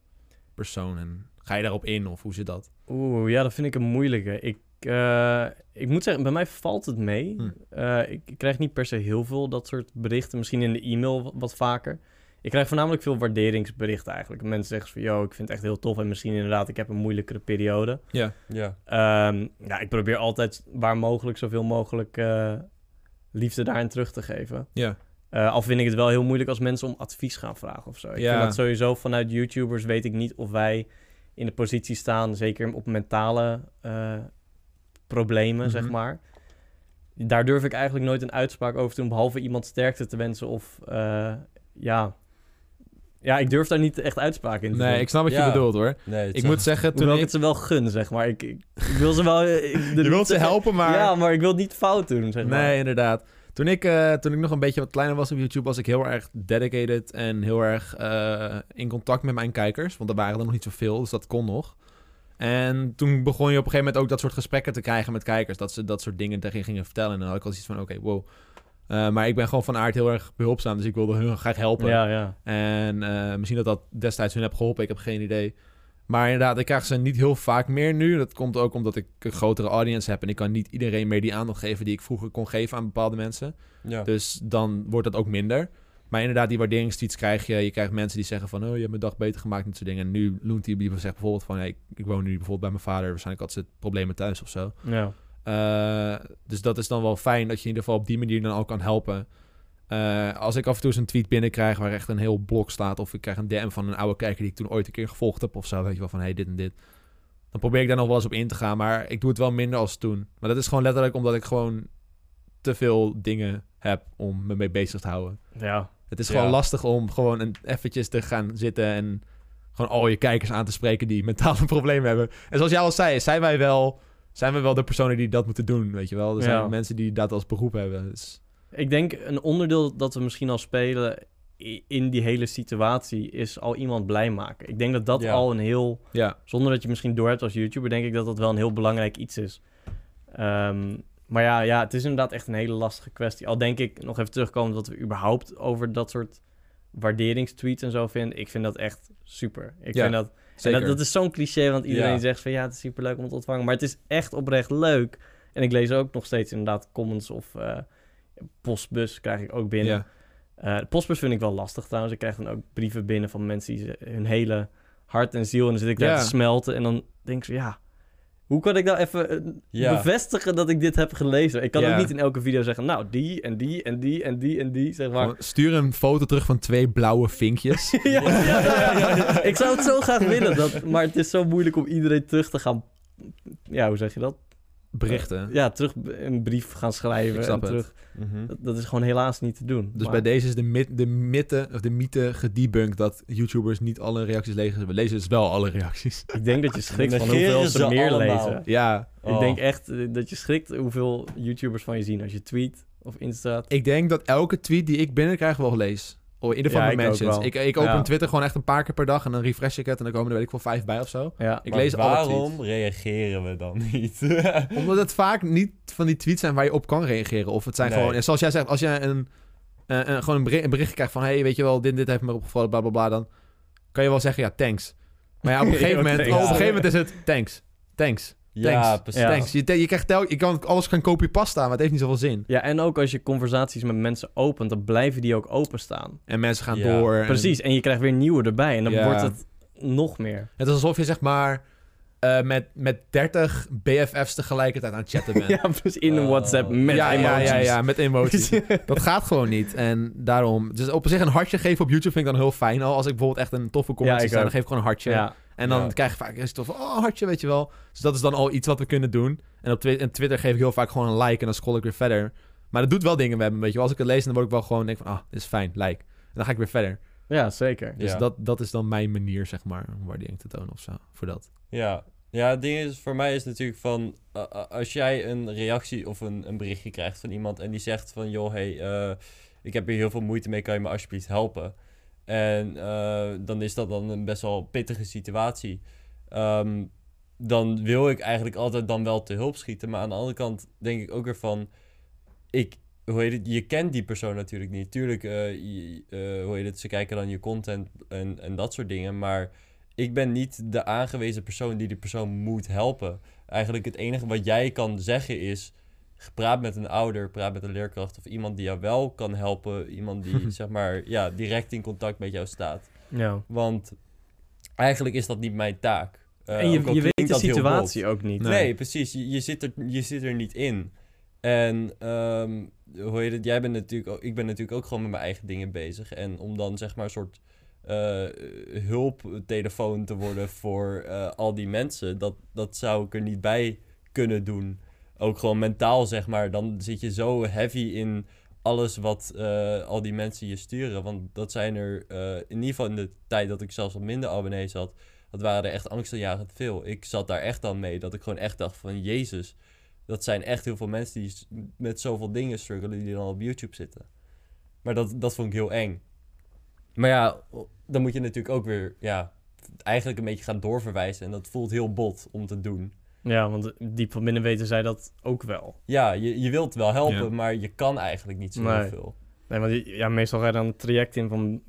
persoon? En ga je daarop in of hoe zit dat? Oeh, ja, dat vind ik een moeilijke. Ik, eh, ik moet zeggen, bij mij valt het mee. Hm. Eh, ik, ik krijg niet per se heel veel dat soort berichten. Misschien in de e-mail wat, wat vaker. Ik krijg voornamelijk veel waarderingsberichten eigenlijk. Mensen zeggen van, yo, ik vind het echt heel tof. En misschien inderdaad, ik heb een moeilijkere periode. Ja. Ja. Ehm, ja, ik probeer altijd waar mogelijk zoveel mogelijk eh, liefde daarin terug te geven. Ja. Eh, al vind ik het wel heel moeilijk als mensen om advies gaan vragen of zo. Ik Ja. vind dat sowieso vanuit YouTubers weet ik niet of wij in de positie staan, zeker op mentale eh, problemen, Mhm. zeg maar. Daar durf ik eigenlijk nooit een uitspraak over te doen, behalve iemand sterkte te wensen of eh, ja. Ja, ik durf daar niet echt uitspraken in te Nee, doen. ik snap wat je Ja. bedoelt hoor. Nee, Ik moet zeggen, toen ik ik... het ze wel gun, zeg maar. Ik, ik, ik wil ze wel... eh, Ik, Je wilt ze helpen, maar... Ja, maar ik wil het niet fout doen, zeg maar. Nee, inderdaad. Toen ik, eh, toen ik nog een beetje wat kleiner was op YouTube, was ik heel erg dedicated en heel erg in contact met mijn kijkers. Want er waren er nog niet zoveel, dus dat kon nog. En toen begon je op een gegeven moment ook dat soort gesprekken te krijgen met kijkers. Dat ze dat soort dingen tegen je gingen vertellen. En dan had ik al iets van, oké, wow. Eh, maar ik ben gewoon van aard heel erg behulpzaam, dus ik wilde hun graag helpen. Ja, ja. En eh, misschien dat dat destijds hun heb geholpen, ik heb geen idee. Maar inderdaad, ik krijg ze niet heel vaak meer nu. Dat komt ook omdat ik een grotere audience heb. En ik kan niet iedereen meer die aandacht geven die ik vroeger kon geven aan bepaalde mensen. Ja. Dus dan wordt dat ook minder. Maar inderdaad, die waarderingstweets krijg je. Je krijgt mensen die zeggen van... oh, je hebt mijn dag beter gemaakt, en dat soort dingen. En nu Loentie die zegt bijvoorbeeld van... Hey, ik, ik woon nu bijvoorbeeld bij mijn vader. Waarschijnlijk had ze problemen thuis of zo. ja. Eh, dus dat is dan wel fijn dat je in ieder geval op die manier dan ook kan helpen. Eh, als ik af en toe eens een tweet binnenkrijg waar echt een heel blok staat... of ik krijg een DM van een oude kijker die ik toen ooit een keer gevolgd heb of zo... weet je wel, van hey, dit en dit. Dan probeer ik daar nog wel eens op in te gaan, maar ik doe het wel minder als toen. Maar dat is gewoon letterlijk omdat ik gewoon te veel dingen heb om me mee bezig te houden. Ja. Het is Ja. gewoon lastig om gewoon een, eventjes te gaan zitten en gewoon al je kijkers aan te spreken die mentale problemen hebben. En zoals jij al zei, zijn wij wel, zijn wij wel de personen die dat moeten doen, weet je wel. Er zijn Ja. mensen die dat als beroep hebben. Dus, Ik denk een onderdeel dat we misschien al spelen in die hele situatie is al iemand blij maken. Ik denk dat dat Ja. al een heel, ja, zonder dat je misschien doorhebt als YouTuber, denk ik dat dat wel een heel belangrijk iets is. Ehm, maar ja, ja, het is inderdaad echt een hele lastige kwestie. Al denk ik nog even terugkomen dat we überhaupt over dat soort waarderingstweets en zo vinden. Ik vind dat echt super. Ik Ja, vind dat, dat, dat is zo'n cliché, want iedereen Ja. zegt van ja, het is super leuk om te ontvangen. Maar het is echt oprecht leuk. En ik lees ook nog steeds inderdaad comments of eh, postbus krijg ik ook binnen. ja. Eh, postbus vind ik wel lastig trouwens. Ik krijg dan ook brieven binnen van mensen die ze- hun hele hart en ziel... en dan zit ik daar te smelten en dan denk ik zo, ja... Hoe kan ik nou even eh, Ja. bevestigen dat ik dit heb gelezen? Ik kan Ja. ook niet in elke video zeggen... nou, die en die en die en die en die, zeg maar. Stuur een foto terug van twee blauwe vinkjes. ja, ja. Ik zou het zo graag willen, dat, maar het is zo moeilijk om iedereen terug te gaan... Ja, hoe zeg je dat? Berichten. Ja, terug een brief gaan schrijven Ik snap en het. terug. Mhm. Dat, dat is gewoon helaas niet te doen. Dus Maar- bij deze is de, mythe, de, mythe, of de mythe gedebunked dat YouTubers niet alle reacties lezen. We lezen dus wel alle reacties. Ik denk dat je schrikt van hoeveel ze ze meer allemaal. lezen. Ja, Ik denk echt eh, dat je schrikt hoeveel YouTubers van je zien als je tweet of instaat. ik denk dat elke tweet die ik binnenkrijg wel lees. Of in ieder geval Ja, mijn mentions. Ik, ik open Ja. Twitter gewoon echt een paar keer per dag en dan refresh ik het en dan komen er weet ik wel vijf bij of zo. Ja, Ik Maar lees alle waarom reageren we dan niet? Omdat het vaak niet van die tweets zijn waar je op kan reageren. Of het zijn Nee. gewoon, en zoals jij zegt, als jij een, eh, een, gewoon een, bericht, een berichtje krijgt van... hey, weet je wel, dit, dit heeft me opgevallen, bla bla bla. Dan kan je wel zeggen, ja, thanks. Maar ja, op een gegeven, moment, op een gegeven moment is het thanks. Thanks. Ja, Thanks. precies. Ja. Thanks. Je, je, krijgt tel, je kan alles gaan copy-pasta, maar het heeft niet zoveel zin. ja, en ook als je conversaties met mensen opent, dan blijven die ook openstaan. En mensen gaan Ja. door. en- Precies, en je krijgt weer nieuwe erbij en dan Ja. wordt het nog meer. Het is alsof je zeg maar eh, met, met 30 BFF's tegelijkertijd aan het chatten bent. Ja, dus in een Oh. WhatsApp met ja, ja, emoties. ja, ja, met emoties. dat gaat gewoon niet. En daarom... Dus op zich een hartje geven op YouTube vind ik dan heel fijn al. Als ik bijvoorbeeld echt een toffe comment Ja, zie dan geef ik gewoon een hartje. Ja, En dan Ja. krijg je vaak is het toch van, oh, hartje, weet je wel. Dus dat is dan al iets wat we kunnen doen. En op en Twitter geef ik heel vaak gewoon een like en dan scroll ik weer verder. Maar dat doet wel dingen met me, weet je wel. Als ik het lees, dan word ik wel gewoon, denk van, ah, dit is fijn, like. En dan ga ik weer verder. ja zeker. Dus Ja. dat, dat is dan mijn manier, zeg maar, om waardering te tonen of zo, voor dat. Ja. ja, het ding is, voor mij is natuurlijk van... uh, als jij een reactie of een, een berichtje krijgt van iemand... en die zegt van, joh, hey, eh, ik heb hier heel veel moeite mee, kan je me alsjeblieft helpen? En eh, dan is dat dan een best wel pittige situatie. Ehm, dan wil ik eigenlijk altijd dan wel te hulp schieten. Maar aan de andere kant denk ik ook weer van... Ik, hoe heet het, je kent die persoon natuurlijk niet. Tuurlijk, eh, je- eh, hoe heet het, ze kijken dan je content en, en dat soort dingen. Maar ik ben niet de aangewezen persoon die die persoon moet helpen. Eigenlijk het enige wat jij kan zeggen is... Praat met een ouder, praat met een leerkracht of iemand die jou wel kan helpen. Iemand die, zeg maar, ja, direct in contact met jou staat. Ja. Want eigenlijk is dat niet mijn taak. Eh, en je, al je weet de situatie ook niet. Nee, precies. Je, je, zit er, je zit er niet in. En ehm, hoe heet het? Jij bent natuurlijk ook, ik ben natuurlijk ook gewoon met mijn eigen dingen bezig. En om dan zeg maar een soort eh, hulptelefoon te worden voor eh, al die mensen, dat, dat zou ik er niet bij kunnen doen. Ook gewoon mentaal, zeg maar. Dan zit je zo heavy in alles wat eh, al die mensen je sturen. Want dat zijn er, eh, in ieder geval in de tijd dat ik zelfs wat minder abonnees had, dat waren er echt angstaanjagend veel. Ik zat daar echt aan mee, dat ik gewoon echt dacht van, jezus, dat zijn echt heel veel mensen die met zoveel dingen struggelen die dan op YouTube zitten. Maar dat, dat vond ik heel eng. Maar ja, dan moet je natuurlijk ook weer, ja, eigenlijk een beetje gaan doorverwijzen. En dat voelt heel bot om te doen. Ja, want diep van binnen weten zij dat ook wel. Ja, je, je wilt wel helpen, Ja. maar je kan eigenlijk niet zo Nee. heel veel. Nee, want je- ja, meestal ga je dan een traject in van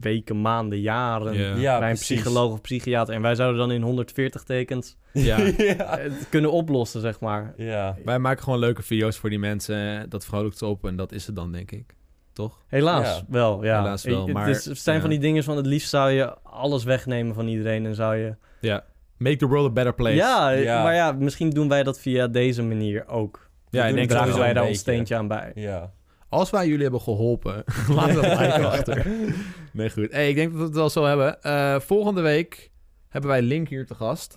weken, maanden, jaren. Ja. Ja, bij een precies. psycholoog of psychiater. En wij zouden dan in 140 tekens Ja. het kunnen oplossen, zeg maar. ja. Wij maken gewoon leuke video's voor die mensen. Dat vrolijkt ze op en dat is het dan, denk ik. Toch? Helaas Ja. wel, ja. Helaas wel, Het maar- is- het zijn ja. van die dingen van het liefst zou je alles wegnemen van iedereen en zou je... Ja. Make the world a better place. Ja, Ja. maar ja, misschien doen wij dat via deze manier ook. ja ik denk Dragen wel wij een daar ons steentje aan bij. Ja. Als wij jullie hebben geholpen, laat dat like achter. Nee, goed. Hey, ik denk dat we het wel zo hebben. Eh, volgende week hebben wij Link hier te gast.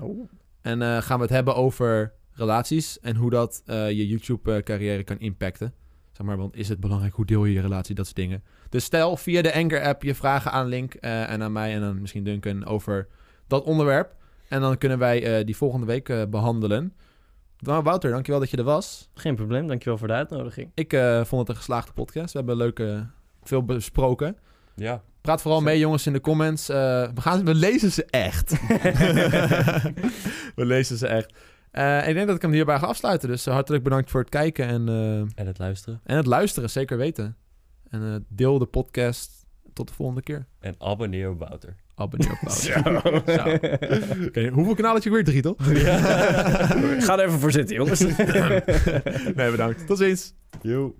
En eh, gaan we het hebben over relaties en hoe dat eh, je YouTube-carrière kan impacten. Zeg maar, want is het belangrijk? Hoe deel je je relatie? Dat soort dingen. Dus stel via de Anchor-app je vragen aan Link eh, en aan mij en dan misschien Duncan over dat onderwerp. En dan kunnen wij eh, die volgende week eh, behandelen. Nou, Wouter, dankjewel dat je er was. Geen probleem, dankjewel voor de uitnodiging. Ik eh, vond het een geslaagde podcast. We hebben leuke, veel besproken. Ja. Praat vooral mee, jongens, in de comments. Eh, we, gaan, we lezen ze echt. we lezen ze echt. Eh, ik denk dat ik hem hierbij ga afsluiten. Dus hartelijk bedankt voor het kijken en, eh, En het luisteren. en het luisteren. Zeker weten. En eh, deel de podcast. Tot de volgende keer. En abonneer op Wouter. Abonneer op Wouter. Zo. Oké, hoeveel kanalen had je weer? Drie, toch? Ga er even voor zitten, jongens. nee, bedankt. Tot ziens. Yo.